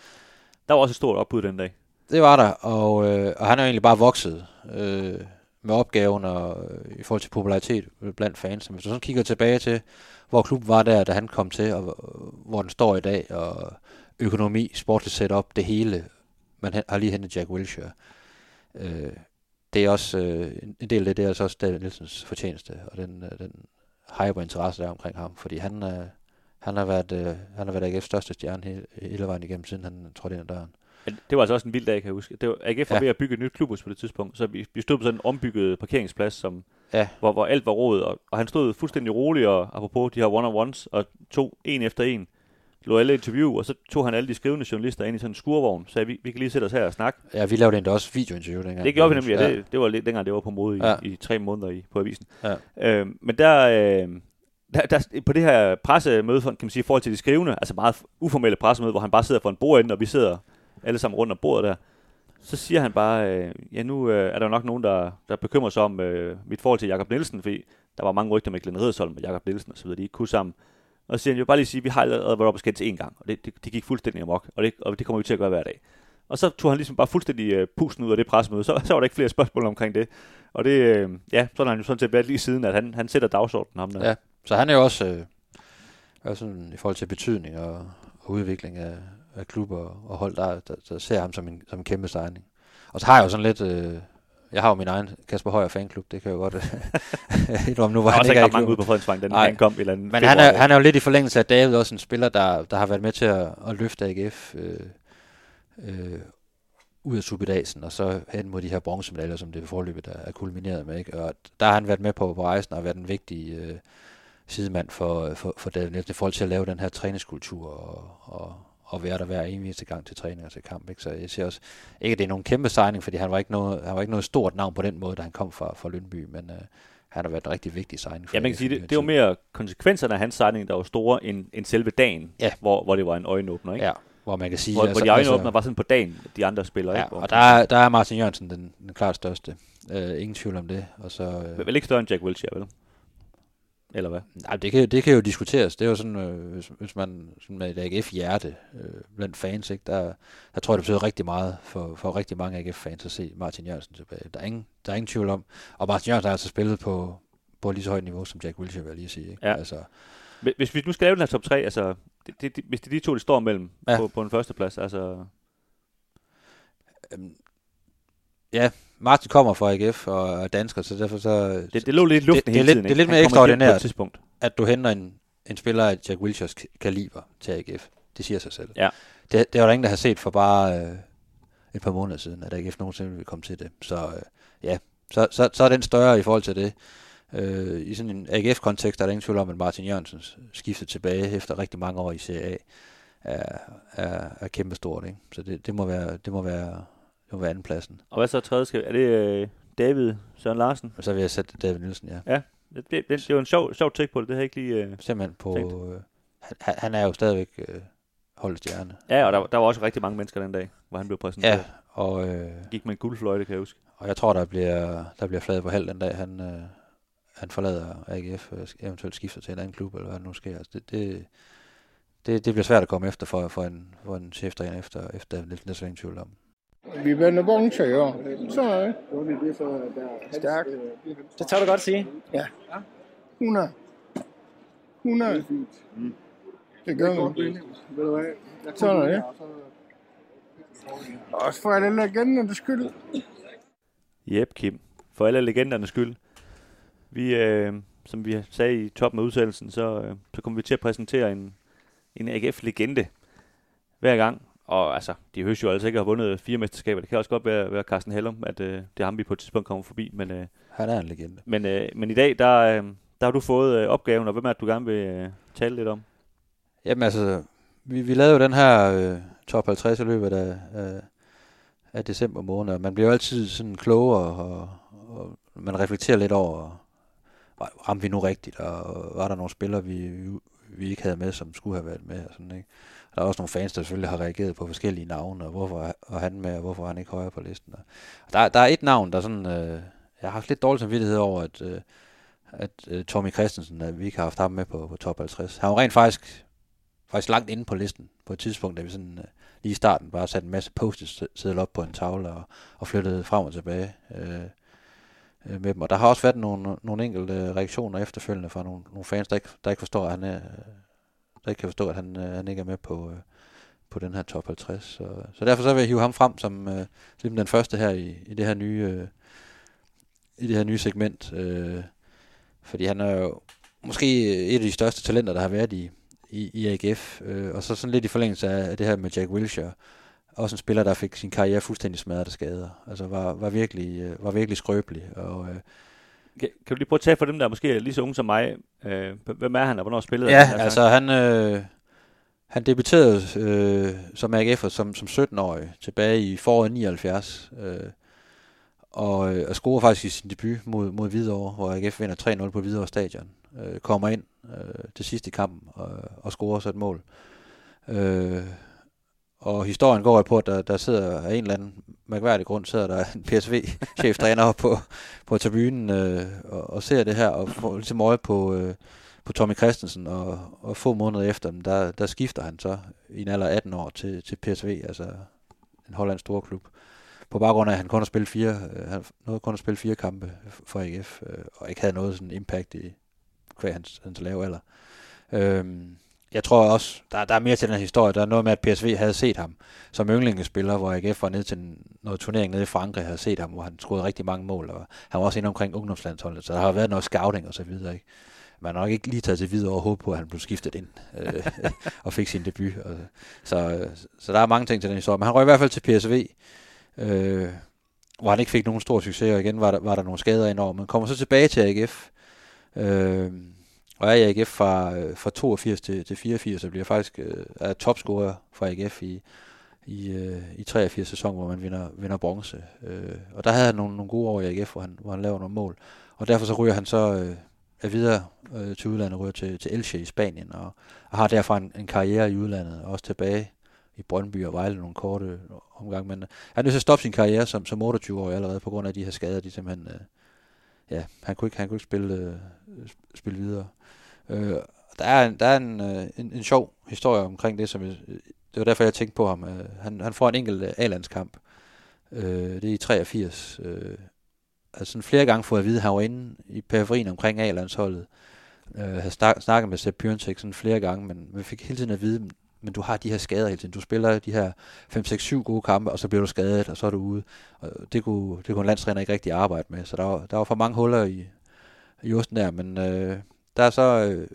der var også et stort opbud den dag. Det var der, og, øh, og han er egentlig bare vokset øh, med opgaven og øh, i forhold til popularitet blandt fans. Hvis du sådan kigger tilbage til, hvor klubben var der, da han kom til, og øh, hvor den står i dag, og økonomi, sportligt setup, det hele. Man har lige hentet Jack Wilshere. Øh, det er også øh, en del af det, det er altså også David Nielsens fortjeneste, og den, øh, den hype og interesse der omkring ham, fordi han, øh, han har været, øh, han har været AGF's største stjerne hele, hele vejen igennem, siden han trådte ind ad døren. Det var altså også en vild dag, kan jeg huske. Det var, AGF var ja. ved at bygge et nyt klubhus på det tidspunkt, så vi, vi stod på sådan en ombygget parkeringsplads, som, ja. hvor, hvor alt var råd, og, og han stod fuldstændig rolig, og apropos de her one-on-ones, og tog en efter en, lå alle interview, og så tog han alle de skrivende journalister ind i sådan en skurvogn, så vi, vi kan lige sætte os her og snakke. Ja, vi lavede endda også videointerview dengang. Det gjorde vi nemlig, ja. Det, det var lidt dengang, det var på mode i, ja. i tre måneder i, på avisen. Ja. Øh, men der, øh, der, der, på det her pressemøde, kan man sige, i forhold til de skrivende, altså meget uformelle pressemøde, hvor han bare sidder for en bordende, og vi sidder alle sammen rundt om bordet der, så siger han bare, øh, ja nu øh, er der nok nogen, der, der bekymrer sig om øh, mit forhold til Jakob Nielsen, fordi der var mange rygter med Glenn Redsholm og Jakob Nielsen osv., de ikke kunne sammen. Og så siger han, jeg vil bare lige sige, vi har allerede været op og skændt til én gang, og det, det, det, gik fuldstændig amok, og det, og det kommer vi til at gøre hver dag. Og så tog han ligesom bare fuldstændig øh, pusten ud af det pressemøde, så, så var der ikke flere spørgsmål omkring det. Og det, øh, ja, så har han jo sådan set været lige siden, at han, han sætter dagsordenen ham der. Ja, så han er jo også, øh, også sådan, i forhold til betydning og, og udvikling af, af klubber og hold, der, der, der ser ham som en, som en kæmpe signing. Og så har jeg jo sådan lidt... Øh, jeg har jo min egen Kasper Højer fanklub, det kan jeg jo godt indrømme nu, hvor han ikke er mange ud på Fredensvang, den han kom eller Men han er, han er jo lidt i forlængelse af David, også en spiller, der, der har været med til at, at løfte AGF øh, øh, ud af subidasen, og så hen mod de her bronzemedaljer, som det forløbet er, er kulmineret med. Ikke? Og der har han været med på, på rejsen og været en vigtig øh, sidemand for, for, for David Nielsen i forhold til at lave den her træningskultur og, og, og være der hver eneste gang til træning og til kamp. Ikke? Så jeg siger også, ikke at det er nogen kæmpe signing, fordi han var ikke noget, han var ikke noget stort navn på den måde, da han kom fra, fra Lønby, men øh, han har været en rigtig vigtig signing. Ja, man kan sige, det, det var mere konsekvenserne af hans signing, der var store, end, end selve dagen, ja. hvor, hvor det var en øjenåbner. Ikke? Ja, hvor man kan sige... Hvor, altså, hvor de øjenåbner altså, var sådan på dagen, de andre spillere. Ja, ikke? og der er, der er Martin Jørgensen den, den klart største. Uh, ingen tvivl om det. Og så, uh, vel ikke større end Jack Wilshere, vel? Eller hvad? Nej, det kan, det kan jo diskuteres. Det er jo sådan, øh, hvis, hvis man sådan med et AGF-hjerte øh, blandt fans, ikke, der, der tror jeg, det betyder rigtig meget for, for rigtig mange AGF-fans at se Martin Jørgensen tilbage. Der er ingen, der er ingen tvivl om. Og Martin Jørgensen har altså spillet på, på lige så højt niveau som Jack Wilshere, vil jeg lige sige. Ikke? Ja. Altså, hvis vi nu skal lave den her top 3, altså, det, det, det, hvis det er de to, der står mellem ja. på, på en første plads, altså... Øhm, ja, Martin kommer fra AGF og er dansker, så derfor så... Det, det lå lidt i luften det, hele det, tiden, det, det er lidt mere ekstraordinært, tidspunkt. at du henter en, en spiller af Jack Wilshers kaliber til AGF. Det siger sig selv. Ja. Det, det var der ingen, der har set for bare øh, et par måneder siden, at AGF nogensinde ville komme til det. Så øh, ja, så, så, så er den større i forhold til det. Øh, I sådan en AGF-kontekst er der ingen tvivl om, at Martin Jørgensens skiftet tilbage efter rigtig mange år i Serie A er, er, er kæmpestort. Ikke? Så det, det, må være, det må være, det være andenpladsen. Og hvad så tredje skal Er det øh, David Søren Larsen? Og så vil jeg sætte David Nielsen, ja. Ja, det, det, det, det var en sjov, sjov take på det. Det har jeg ikke lige øh, Simpelthen på... Øh, han, han er jo stadigvæk øh, holdet stjerne. Ja, og der, der var også rigtig mange mennesker den dag, hvor han blev præsenteret. Ja, og... Øh, Gik med en guldfløjte, kan jeg huske. Og jeg tror, der bliver, der bliver fladet på halv den dag, han... Øh, han forlader AGF, eventuelt skifter til en anden klub, eller hvad nu sker. Altså det, det, det, det bliver svært at komme efter for, for en, for en cheftræner efter, efter lidt, lidt ingen tvivl om. Vi vender vogntøjer. Så er det. Stærkt. Det tør du godt sige. Ja. 100. 100. Det gør vi. Sådan er det. Også for alle legendernes skyld. Jep, Kim. For alle legendernes skyld. Vi, øh, som vi sagde i toppen af udsendelsen, så, øh, så kommer vi til at præsentere en, en AGF-legende hver gang. Og altså, de høres jo altså ikke have vundet fire mesterskaber. Det kan også godt være, være Carsten Hellum, at øh, det er ham, vi på et tidspunkt kommer forbi. Men, øh, Han er en legende. Men, øh, men i dag, der, øh, der har du fået øh, opgaven, og hvem er det, du gerne vil øh, tale lidt om? Jamen altså, vi, vi lavede jo den her øh, top 50 i løbet af, af, af december måned, og man bliver jo altid sådan klogere, og, og man reflekterer lidt over, ramte vi nu rigtigt, og var der nogle spillere, vi, vi ikke havde med, som skulle have været med, og sådan, ikke? Der er også nogle fans, der selvfølgelig har reageret på forskellige navne, og hvorfor er han med, og hvorfor er han ikke højere på listen. Og der, der er et navn, der sådan, øh, jeg har haft lidt dårlig samvittighed over, at, øh, at øh, Tommy Christensen, at vi ikke har haft ham med på, på top 50. Han var rent faktisk, faktisk langt inde på listen på et tidspunkt, da vi sådan øh, lige i starten bare satte en masse post sædler op på en tavle og, og flyttede frem og tilbage. Øh, øh, med dem. Og der har også været nogle, nogle enkelte reaktioner efterfølgende fra nogle, nogle fans, der ikke, der ikke forstår, at han er, der kan forstå, at han, øh, han ikke er med på, øh, på den her top 50. Så, så derfor så vil jeg hive ham frem som øh, som den første her i, i det her nye øh, i det her nye segment. Øh, fordi han er jo måske et af de største talenter, der har været i, i, i AGF. Øh, og så sådan lidt i forlængelse af, af det her med Jack Wilshere også en spiller, der fik sin karriere fuldstændig smadret af skader. Altså var, var, virkelig, øh, var virkelig skrøbelig. Og, øh, kan, kan du lige prøve at tage for dem, der måske er lige så unge som mig? Øh, hvem er han, og hvornår spillede ja, han? Ja, altså han, øh, han debuterede øh, som AGF'er som, som 17-årig tilbage i foråret 79. Øh, og, øh, og scorede faktisk i sin debut mod, mod Hvidovre, hvor AGF vinder 3-0 på Hvidovre Stadion. øh, kommer ind øh, til sidst i kampen og, og scorer så et mål. Øh, og historien går jo på, at der, der sidder af en eller anden mærkværdig grund, sidder der en PSV-cheftræner på, på tribunen øh, og, og ser det her, og får ligesom øje på, øh, på Tommy Christensen, og, og få måneder efter, der, der skifter han så i en alder af 18 år til, til PSV, altså en hollandsk storklub. På baggrund af, at han kun har spillet fire, øh, han nåede kun at spille fire kampe for AGF, øh, og ikke havde noget sådan impact i hver hans, hans lave alder. Øh, jeg tror også, der, der er mere til den her historie. Der er noget med, at PSV havde set ham som yndlingespiller, hvor AGF var ned til noget turnering nede i Frankrig, havde set ham, hvor han scorede rigtig mange mål, og han var også inde omkring ungdomslandsholdet, så der har været noget scouting og så videre, ikke? Man har nok ikke lige taget til videre og håbe på, at han blev skiftet ind øh, og fik sin debut. Og, så, så der er mange ting til den historie. Men han røg i hvert fald til PSV, øh, hvor han ikke fik nogen stor succes, og igen var der, var der nogle skader indover. Men kommer så tilbage til AGF, øh, og er i AGF fra, øh, fra 82 til, til 84, så bliver faktisk øh, er topscorer for AGF i, i, øh, i 83 sæson, hvor man vinder, vinder bronze. Øh, og der havde han nogle, nogle gode år i AGF, hvor han, hvor han laver nogle mål. Og derfor så ryger han så øh, er videre øh, til udlandet, ryger til, til Elche i Spanien, og, og har derfra en, en karriere i udlandet, og også tilbage i Brøndby og Vejle nogle korte omgang. Men øh, han er nødt til at stoppe sin karriere som, som 28-årig allerede, på grund af de her skader, de simpelthen... Øh, ja, han kunne ikke, han kunne ikke spille, øh, spille videre. Øh, der er, der er en, øh, en, en sjov historie omkring det, som jeg, det var derfor, jeg tænkte på ham. Øh, han, han får en enkelt øh, A-landskamp. Øh, det er i 83. Øh, altså sådan flere gange fået at vide, at han var inde i periferien omkring A-landsholdet. Øh, havde snak, snakket med Sepp Pjørnsek sådan flere gange, men vi fik hele tiden at vide, men du har de her skader hele tiden. Du spiller de her 5-6-7 gode kampe, og så bliver du skadet, og så er du ude. Og det kunne, det kunne en landstræner ikke rigtig arbejde med, så der var, der var for mange huller i, i osten der, men øh, der er så, øh,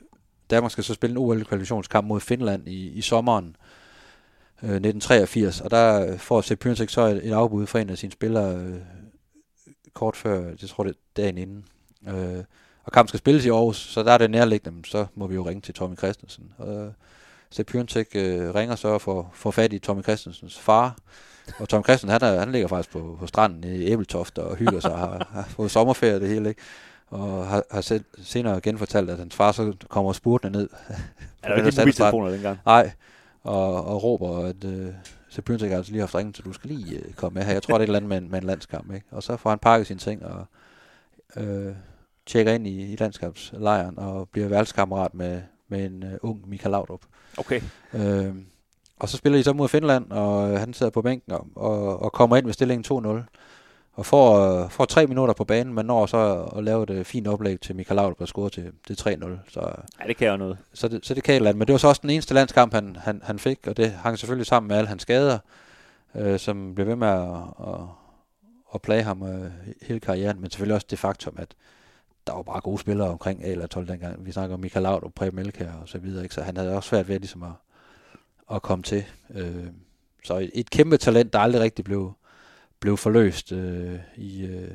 Danmark skal så spille en OL-kvalifikationskamp mod Finland i, i sommeren øh, 1983, og der får Sepp Pjørnsek så et, et afbud fra en af sine spillere øh, kort før, jeg tror det er dagen inden. Øh, og kampen skal spilles i Aarhus, så der er det nærliggende, så må vi jo ringe til Tommy Christensen. Og øh, Sepp Pjørnsek øh, ringer så for, får fat i Tommy Christensens far, og Tom Christensen, han, er, han ligger faktisk på, på stranden i Æbeltoft og hygger sig, har, har fået sommerferie det hele, ikke? Og har, har selv, senere genfortalt, at hans far så kommer spurtende ned. Er der ikke mobiltelefoner dengang? Nej, og, og råber, at øh, så begyndte jeg altså lige haft ringet, så du skal lige øh, komme med her. Jeg tror, det er et eller andet med en, med en landskamp. Ikke? Og så får han pakket sine ting og øh, tjekker ind i, i landskabslejren og bliver værelseskammerat med, med en uh, ung Michael Laudrup. Okay. Øh, og så spiller de så mod Finland, og han sidder på bænken og, og, og kommer ind med stillingen 2-0 og får, får tre minutter på banen, men når så at lave et øh, fint oplæg til Michael Laudrup, der scorer til, til 3-0. Så, ja, det kan jo noget. Så det, så det kan et Men det var så også den eneste landskamp, han, han, han fik, og det hang selvfølgelig sammen med alle hans skader, øh, som blev ved med at, at, at plage ham øh, hele karrieren, men selvfølgelig også det faktum, at der var bare gode spillere omkring A eller 12 dengang. Vi snakker om Michael Laudrup, Preben Elkær og så videre, ikke? så han havde også svært ved ligesom at, at komme til. Øh, så et, et kæmpe talent, der aldrig rigtig blev blev forløst øh, i øh,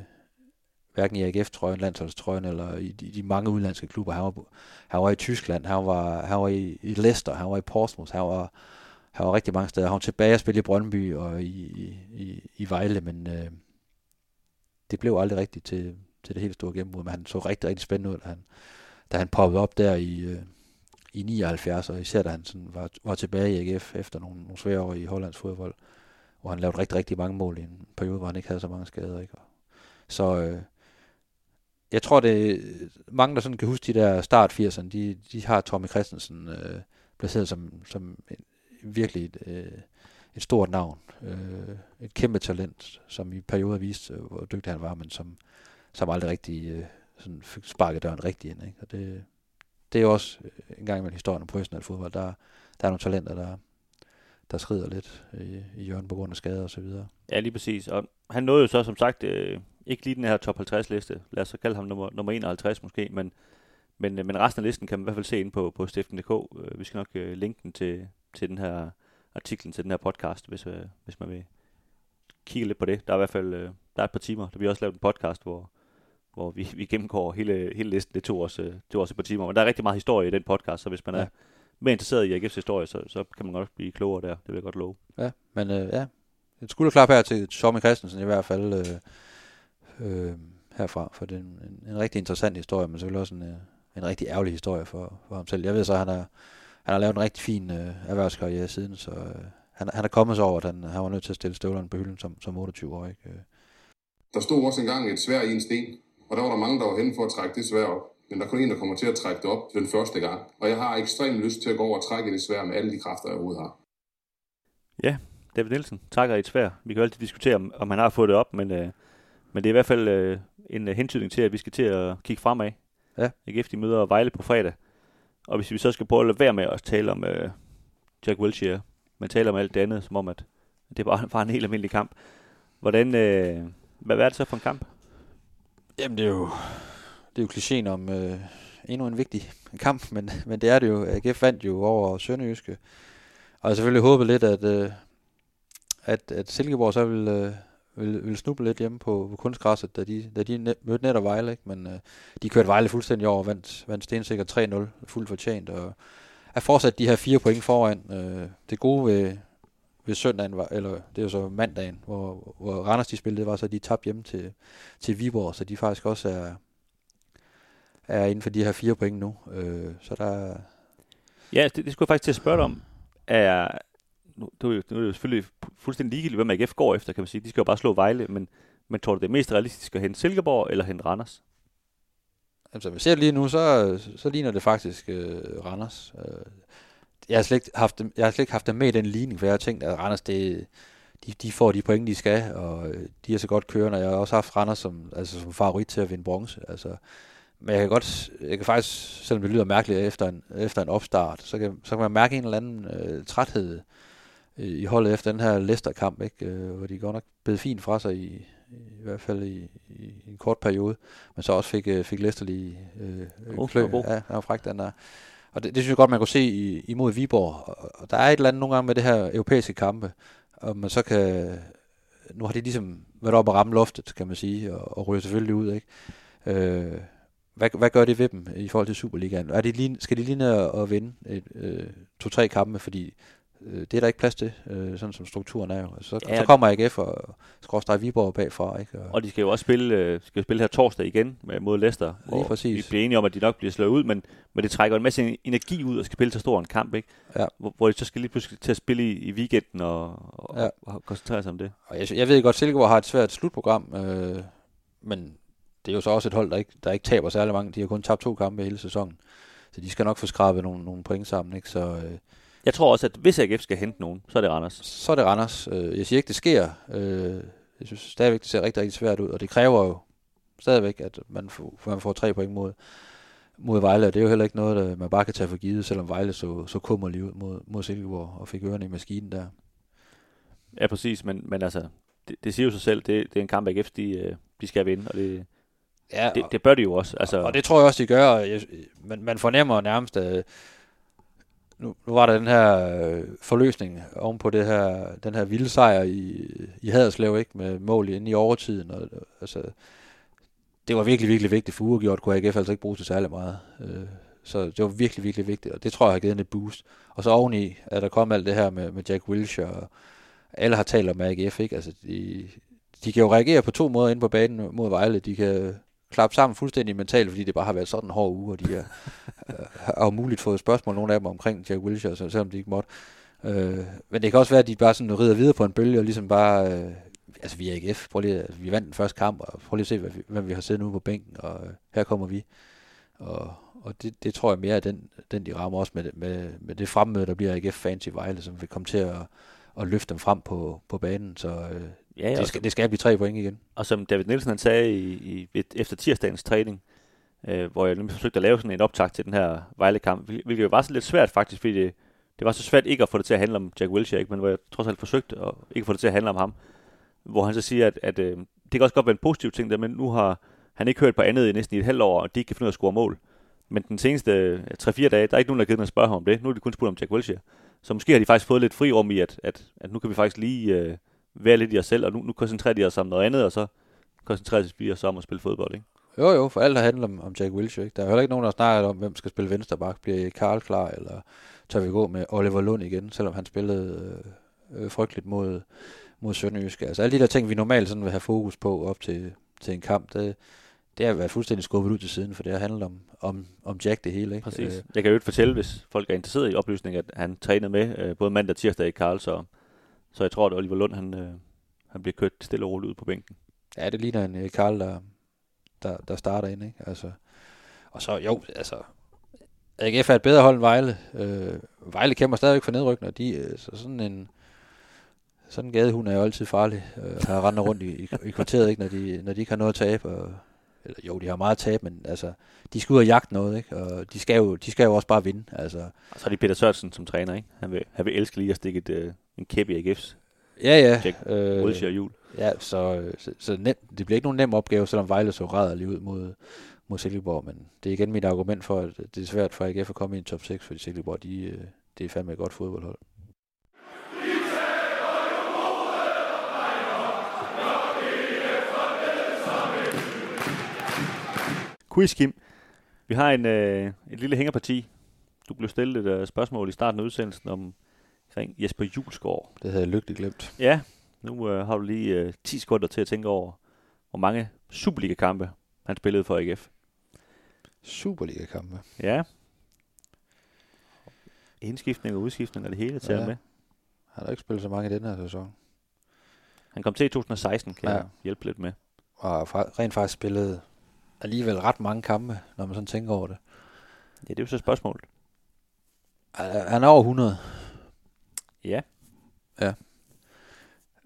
hverken i AGF-trøjen, landsholdstrøjen eller i de, de mange udenlandske klubber. Han var, han var i Tyskland, han var, han var i, i Leicester, han var i Portsmouth, han var, han var rigtig mange steder. Han var tilbage og spille i Brøndby og i, i, i Vejle, men øh, det blev aldrig rigtigt til, til det helt store gennembrud, men han så rigtig, rigtig spændende ud, da han, da han poppede op der i, øh, i 79, og især da han sådan var, var tilbage i AGF efter nogle, nogle svære år i Hollands fodbold hvor han lavede rigtig, rigtig mange mål i en periode, hvor han ikke havde så mange skader. Ikke? Så øh, jeg tror, det mange, der sådan kan huske de der start 80'erne, de, de har Tommy Christensen øh, placeret som, som en, virkelig et, øh, et stort navn. Øh, et kæmpe talent, som i perioder viste, øh, hvor dygtig han var, men som, som aldrig rigtig øh, sådan fik sparket døren rigtig ind. Ikke? Og det, det er jo også øh, en gang imellem historien om professionel fodbold. Der, der er nogle talenter, der, der skrider lidt i, i hjørnet på grund af skader og så videre. Ja, lige præcis. Og han nåede jo så som sagt øh, ikke lige den her top 50 liste. Lad os så kalde ham nummer, nummer 51 måske, men, men, øh, men resten af listen kan man i hvert fald se ind på, på stiften.dk. Øh, vi skal nok øh, linke den til, til den her artiklen, til den her podcast, hvis, øh, hvis man vil kigge lidt på det. Der er i hvert fald øh, der er et par timer. Der bliver også lavet en podcast, hvor, hvor vi, vi gennemgår hele, hele listen. Det tog os, øh, tog os et par timer. Men der er rigtig meget historie i den podcast, så hvis man ja. er mere interesseret i AGF's historie, så, så kan man godt blive klogere der. Det vil jeg godt love. Ja, men øh, ja, et skulderklap her til Tommy Christensen i hvert fald øh, øh, herfra, for det er en, en, en rigtig interessant historie, men selvfølgelig også en, øh, en rigtig ærgerlig historie for, for ham selv. Jeg ved så, at han, er, han har lavet en rigtig fin øh, erhvervskarriere siden, så øh, han, han er kommet så over, at han, han var nødt til at stille støvlerne på hylden som, som 28 år. Ikke? Der stod også engang et svær i en sten, og der var der mange, der var henne for at trække det svær op. Men der er kun en, der kommer til at trække det op den første gang. Og jeg har ekstremt lyst til at gå over og trække det svær med alle de kræfter, jeg overhovedet har. Ja, David Nielsen trækker i et svær. Vi kan jo altid diskutere, om, om han har fået det op, men, øh, men det er i hvert fald øh, en øh, hentydning til, at vi skal til at kigge fremad. Ja. AGF de møder Vejle på fredag. Og hvis vi så skal prøve at lade være med at tale om øh, Jack Wilshere, men tale om alt det andet, som om, at det bare var en helt almindelig kamp. Hvordan, øh, hvad, hvad er det så for en kamp? Jamen, det er jo, det er jo klichéen om øh, endnu en vigtig kamp, men, men det er det jo. AGF vandt jo over Sønderjyske. Og jeg selvfølgelig håbet lidt, at, øh, at, at Silkeborg så vil, øh, vil, vil snuble lidt hjemme på, på kunstgræsset, da de, da de net, mødte net og Vejle. Ikke? Men øh, de kørte Vejle fuldstændig over og vandt, vandt stensikkert 3-0, fuldt fortjent. Og er fortsat de her fire point foran. Øh, det gode ved, ved søndagen, var, eller det er jo så mandagen, hvor, hvor Randers de spillede, var så, at de tabte hjemme til, til Viborg, så de faktisk også er, er inden for de her fire point nu. Øh, så der Ja, det, det skulle jeg faktisk til at spørge dig om. Er, nu, nu, er det jo selvfølgelig fuldstændig ligegyldigt, hvem AGF går efter, kan man sige. De skal jo bare slå Vejle, men, men tror du, det er mest realistisk at hente Silkeborg eller hente Randers? Altså, hvis jeg ser lige nu, så, så ligner det faktisk øh, Randers. Øh, jeg, har slet ikke haft dem, jeg har slet ikke haft dem med i den ligning, for jeg har tænkt, at Randers, det, de, de får de point, de skal, og øh, de er så godt kørende. Jeg har også haft Randers som, altså, som favorit til at vinde bronze. Altså, men jeg kan godt, jeg kan faktisk, selvom det lyder mærkeligt efter en, efter en opstart, så kan, så kan man mærke en eller anden øh, træthed i holdet efter den her Leicester-kamp, ikke? Øh, hvor de godt nok bed fint fra sig i, i hvert fald i, i, i en kort periode, men så også fik, øh, fik Leicester lige øh, Oh, klø. hvor god. Ja, han var fræk, den der. Og det, det synes jeg godt, man kunne se i, imod Viborg. Og, og der er et eller andet nogle gange med det her europæiske kampe, og man så kan... Nu har de ligesom været oppe og ramme loftet, kan man sige, og, og ryger selvfølgelig ud, ikke? Øh, hvad, hvad gør det ved dem i forhold til Superligaen? Er de lige, skal de lige ned og vinde et, øh, to-tre kampe, fordi øh, det er der ikke plads til, øh, sådan som strukturen er jo. Så, Ja, så kommer AGF og skråstrej Viborg bagfra, ikke? Og, Og de skal jo også spille, øh, skal jo spille her torsdag igen med, mod Leicester, hvor præcis. vi bliver enige om, at de nok bliver slået ud, men, men det trækker en masse energi ud at spille så stor en kamp, ikke? Ja. Hvor, hvor de så skal lige pludselig til at spille i, i weekenden og, og, Ja. og koncentrere sig om det. Og jeg, jeg ved godt, Silkeborg har et svært slutprogram, øh, men det er jo så også et hold, der ikke, der ikke taber særlig mange. De har kun tabt to kampe hele sæsonen. Så de skal nok få skrabet nogle, nogle point sammen. Ikke? Så, øh, Jeg tror også, at hvis AGF skal hente nogen, så er det Randers. så er det Randers. Øh, jeg siger ikke, det sker. Øh, jeg synes stadigvæk, det ser rigtig, rigtig svært ud. Og det kræver jo stadigvæk, at man får, man får tre point mod, mod Vejle. Og det er jo heller ikke noget, der man bare kan tage for givet, selvom Vejle så, så kummerlig ud mod, mod Silkeborg og fik ørerne i maskinen der. Ja, præcis, men, men altså, det, det siger jo sig selv, det, det er en kamp, AGF de, øh, de skal vinde, og det, Ja, det, det bør de jo også. Altså, Og det tror jeg også, de gør. og Jeg, man, man fornemmer nærmest, at nu, nu var der den her øh, forløsning oven på det her, den her vilde sejr i, i Haderslev, ikke? med mål inde i overtiden. Og, altså, det var virkelig, virkelig vigtigt for uafgjort, kunne AGF altså ikke bruge til særlig meget. Øh, så det var virkelig, virkelig vigtigt, og det tror jeg har givet en et boost. Og så oveni er der kommet alt det her med, med Jack Wilshere, og alle har talt om AGF, ikke? Altså, de, de kan jo reagere på to måder inde på banen mod Vejle. De kan klappe sammen fuldstændig mentalt, fordi det bare har været sådan en hård uge, og de er, øh, har muligt fået spørgsmål, nogle af dem omkring Jack Wilshere, selvom de ikke måtte. Øh, men det kan også være, at de bare sådan rider videre på en bølge, og ligesom bare, øh, altså vi er AGF, prøv lige, altså, vi vandt den første kamp, og prøv lige at se, hvad vi, hvad vi har siddet nu på bænken, og øh, her kommer vi. Og, og det, det tror jeg mere er den, den, de rammer også med, med, med det fremmøde, der bliver AGF-fans i Vejle, som vil komme til at, at løfte dem frem på, på banen, så øh, Ja, det, skal, det skal blive tre point igen. Og som David Nielsen han sagde i, i, et- efter tirsdagens træning, øh, hvor jeg forsøgte at lave sådan en optag til den her Vejle-kamp, hvil- hvilket jo var så lidt svært faktisk, fordi det, det var så svært ikke at få det til at handle om Jack Wilshere, ikke? men hvor jeg trods alt forsøgte at ikke få det til at handle om ham. Hvor han så siger, at, at øh, det kan også godt være en positiv ting, der, men nu har han ikke hørt på andet i næsten i et halvt år, og de ikke kan finde ud af at score mål. Men den seneste øh, 3-4 dage, der er ikke nogen, der har givet at spørge ham om det. Nu har de kun spurgt om Jack Wilshere. Så måske har de faktisk fået lidt frirum i, at, at, at nu kan vi faktisk lige øh, være lidt i os selv, og nu, nu koncentrerer de os om noget andet, og så koncentrerer vi os om at spille fodbold, ikke? Jo, jo, for alt har handlet om, om Jack Wilshere. Ikke? Der er heller ikke nogen, der snakker om, hvem skal spille vensterbak. Bliver Karl klar, eller tør vi gå med Oliver Lund igen, selvom han spillede øh, øh, frygteligt mod, mod Sønderjyske. Altså alle de der ting, vi normalt sådan vil have fokus på op til, til en kamp, det, det har været fuldstændig skubbet ud til siden, for det har handlet om, om, om Jack det hele. Ikke? Præcis. Øh, Jeg kan jo ikke fortælle, hvis folk er interesseret i oplysning, at han trænede med øh, både mandag og tirsdag i Karl, så, så jeg tror, at Oliver Lund han, øh, han bliver kørt stille og roligt ud på bænken. Ja, det ligner en øh, Karl, der, der, der starter ind, ikke? Altså, og så, jo, altså, AGF er et bedre hold end Vejle. Øh, Vejle kæmper stadigvæk for nedrykning, og de, øh, så sådan en, sådan en gadehund er jo altid farlig. Øh, han render rundt i, i, i kvarteret, ikke, når de, når de ikke har noget at tabe. Og, eller, jo, de har meget at tabe, men altså, de skal ud og jagte noget, ikke? Og de skal, jo, de skal jo også bare vinde. Altså, Og så er det Peter Sørensen som træner, ikke? Han vil, han vil elske lige at stikke et, øh, en kæp i AGF's. Ja, ja. Øh, Wilshere jul. Ja, så, øh, så, så nem, det bliver ikke nogen nem opgave, selvom Vejle så rædder lige ud mod, mod Silkeborg. Men det er igen mit argument for, at det er svært for AGF at komme i en top 6, fordi Silkeborg, de, øh, det er fandme et godt fodboldhold. Quiz, Kim. Vi har en, øh, et lille hængerparti. Du blev stillet et uh, spørgsmål i starten af udsendelsen om omkring Jesper Julesgaard. Det havde jeg lykkeligt glemt. Ja, nu øh, har du lige øh, 10 sekunder til at tænke over, hvor mange Superliga-kampe han spillede for AGF. Superliga-kampe? Ja. Indskiftning og udskiftning og det hele til Ja. med. Han har ikke spillet så mange i den her sæson. Han kom til i 2016, kan Ja. jeg hjælpe lidt med. Og rent faktisk spillet alligevel ret mange kampe, når man sådan tænker over det. Ja, det er jo så spørgsmålet. Han er over 100. Ja. Ja.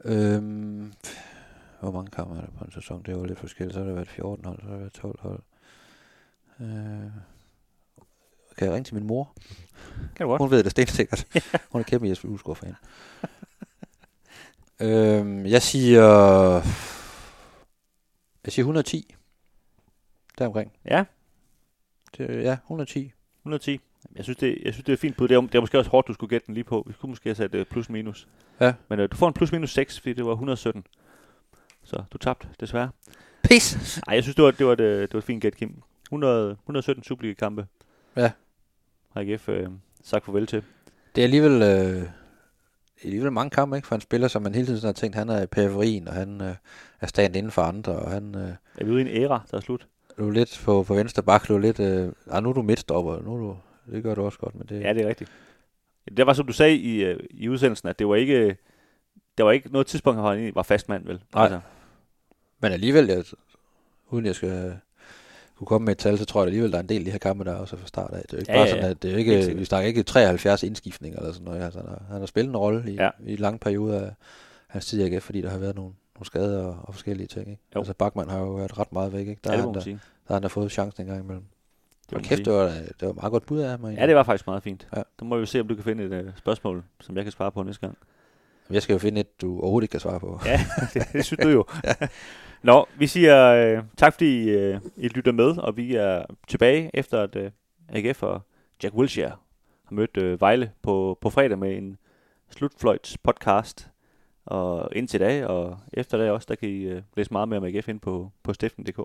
Øhm, hvor mange kampe er der på en sæson? Det var lidt forskelligt. Så har det været 14 hold, så har det været 12 hold. Øh, kan jeg ringe til min mor? Kan du godt. Hun ved det stensikkert. Hun er kæmpe Jesper Ulsgaard fan. øhm, jeg siger... Jeg siger 110. Deromkring. Ja. Det, ja, 110. 110. Jeg synes, det, jeg synes, det er fint på. Det er, det er måske også hårdt, du skulle gætte den lige på. Vi skulle måske have sat uh, plus minus. Ja. Men uh, du får en plus minus 6, fordi det var 117. Så du tabte, desværre. Pis! Nej, jeg synes, det var, det var, et, øh, det var et fint gæt, Kim. 100, 117 Superliga-kampe. Ja. Har AGF øh, sagt farvel til. Det er alligevel, øh, alligevel mange kampe, ikke? For en spiller, som man hele tiden har tænkt, han er i periferien, og han øh, er stand inden for andre, og han... Øh, Er vi ude i en æra, der er slut? Du er lidt på, på venstre bak, du er lidt... Øh, ah, nu er du midtstopper, nu er du... Det gør du også godt, men det... Ja, det er rigtigt. Det var, som du sagde i, øh, i udsendelsen, at det var ikke... Der var ikke noget tidspunkt, hvor han egentlig var fast mand, vel? Altså, Nej. Men alligevel, jeg, uden jeg skal kunne komme med et tal, så tror jeg alligevel, der er en del af de her kampe, der er også fra start af. Det er jo ikke Ja, bare ja, sådan, at det er ikke, sikkert. vi snakker ikke 73 indskiftninger eller sådan noget. Altså, han, har, han har spillet en rolle i, Ja. i lange perioder af hans tid i AGF, fordi der har været nogle, nogle skader og, og forskellige ting. Ikke? Jo. Altså Bachmann har jo været ret meget væk. Ikke? Der, Ja, har han der har han da fået chancen en gang imellem. Det kæft, det var, det var meget godt bud af ham. Ja, det var faktisk meget fint. Ja. Så må vi se, om du kan finde et uh, spørgsmål, som jeg kan svare på næste gang. Jeg skal jo finde et, du overhovedet ikke kan svare på. Ja, det, det synes du jo. Nå, vi siger øh, tak, fordi øh, I lytter med, og vi er tilbage efter, at øh, AGF og Jack Wilshere har mødt øh, Vejle på, på fredag med en slutfløjts podcast. Og indtil da, og efter det også, der kan I øh, læse meget mere om AGF ind på, på stiften.dk.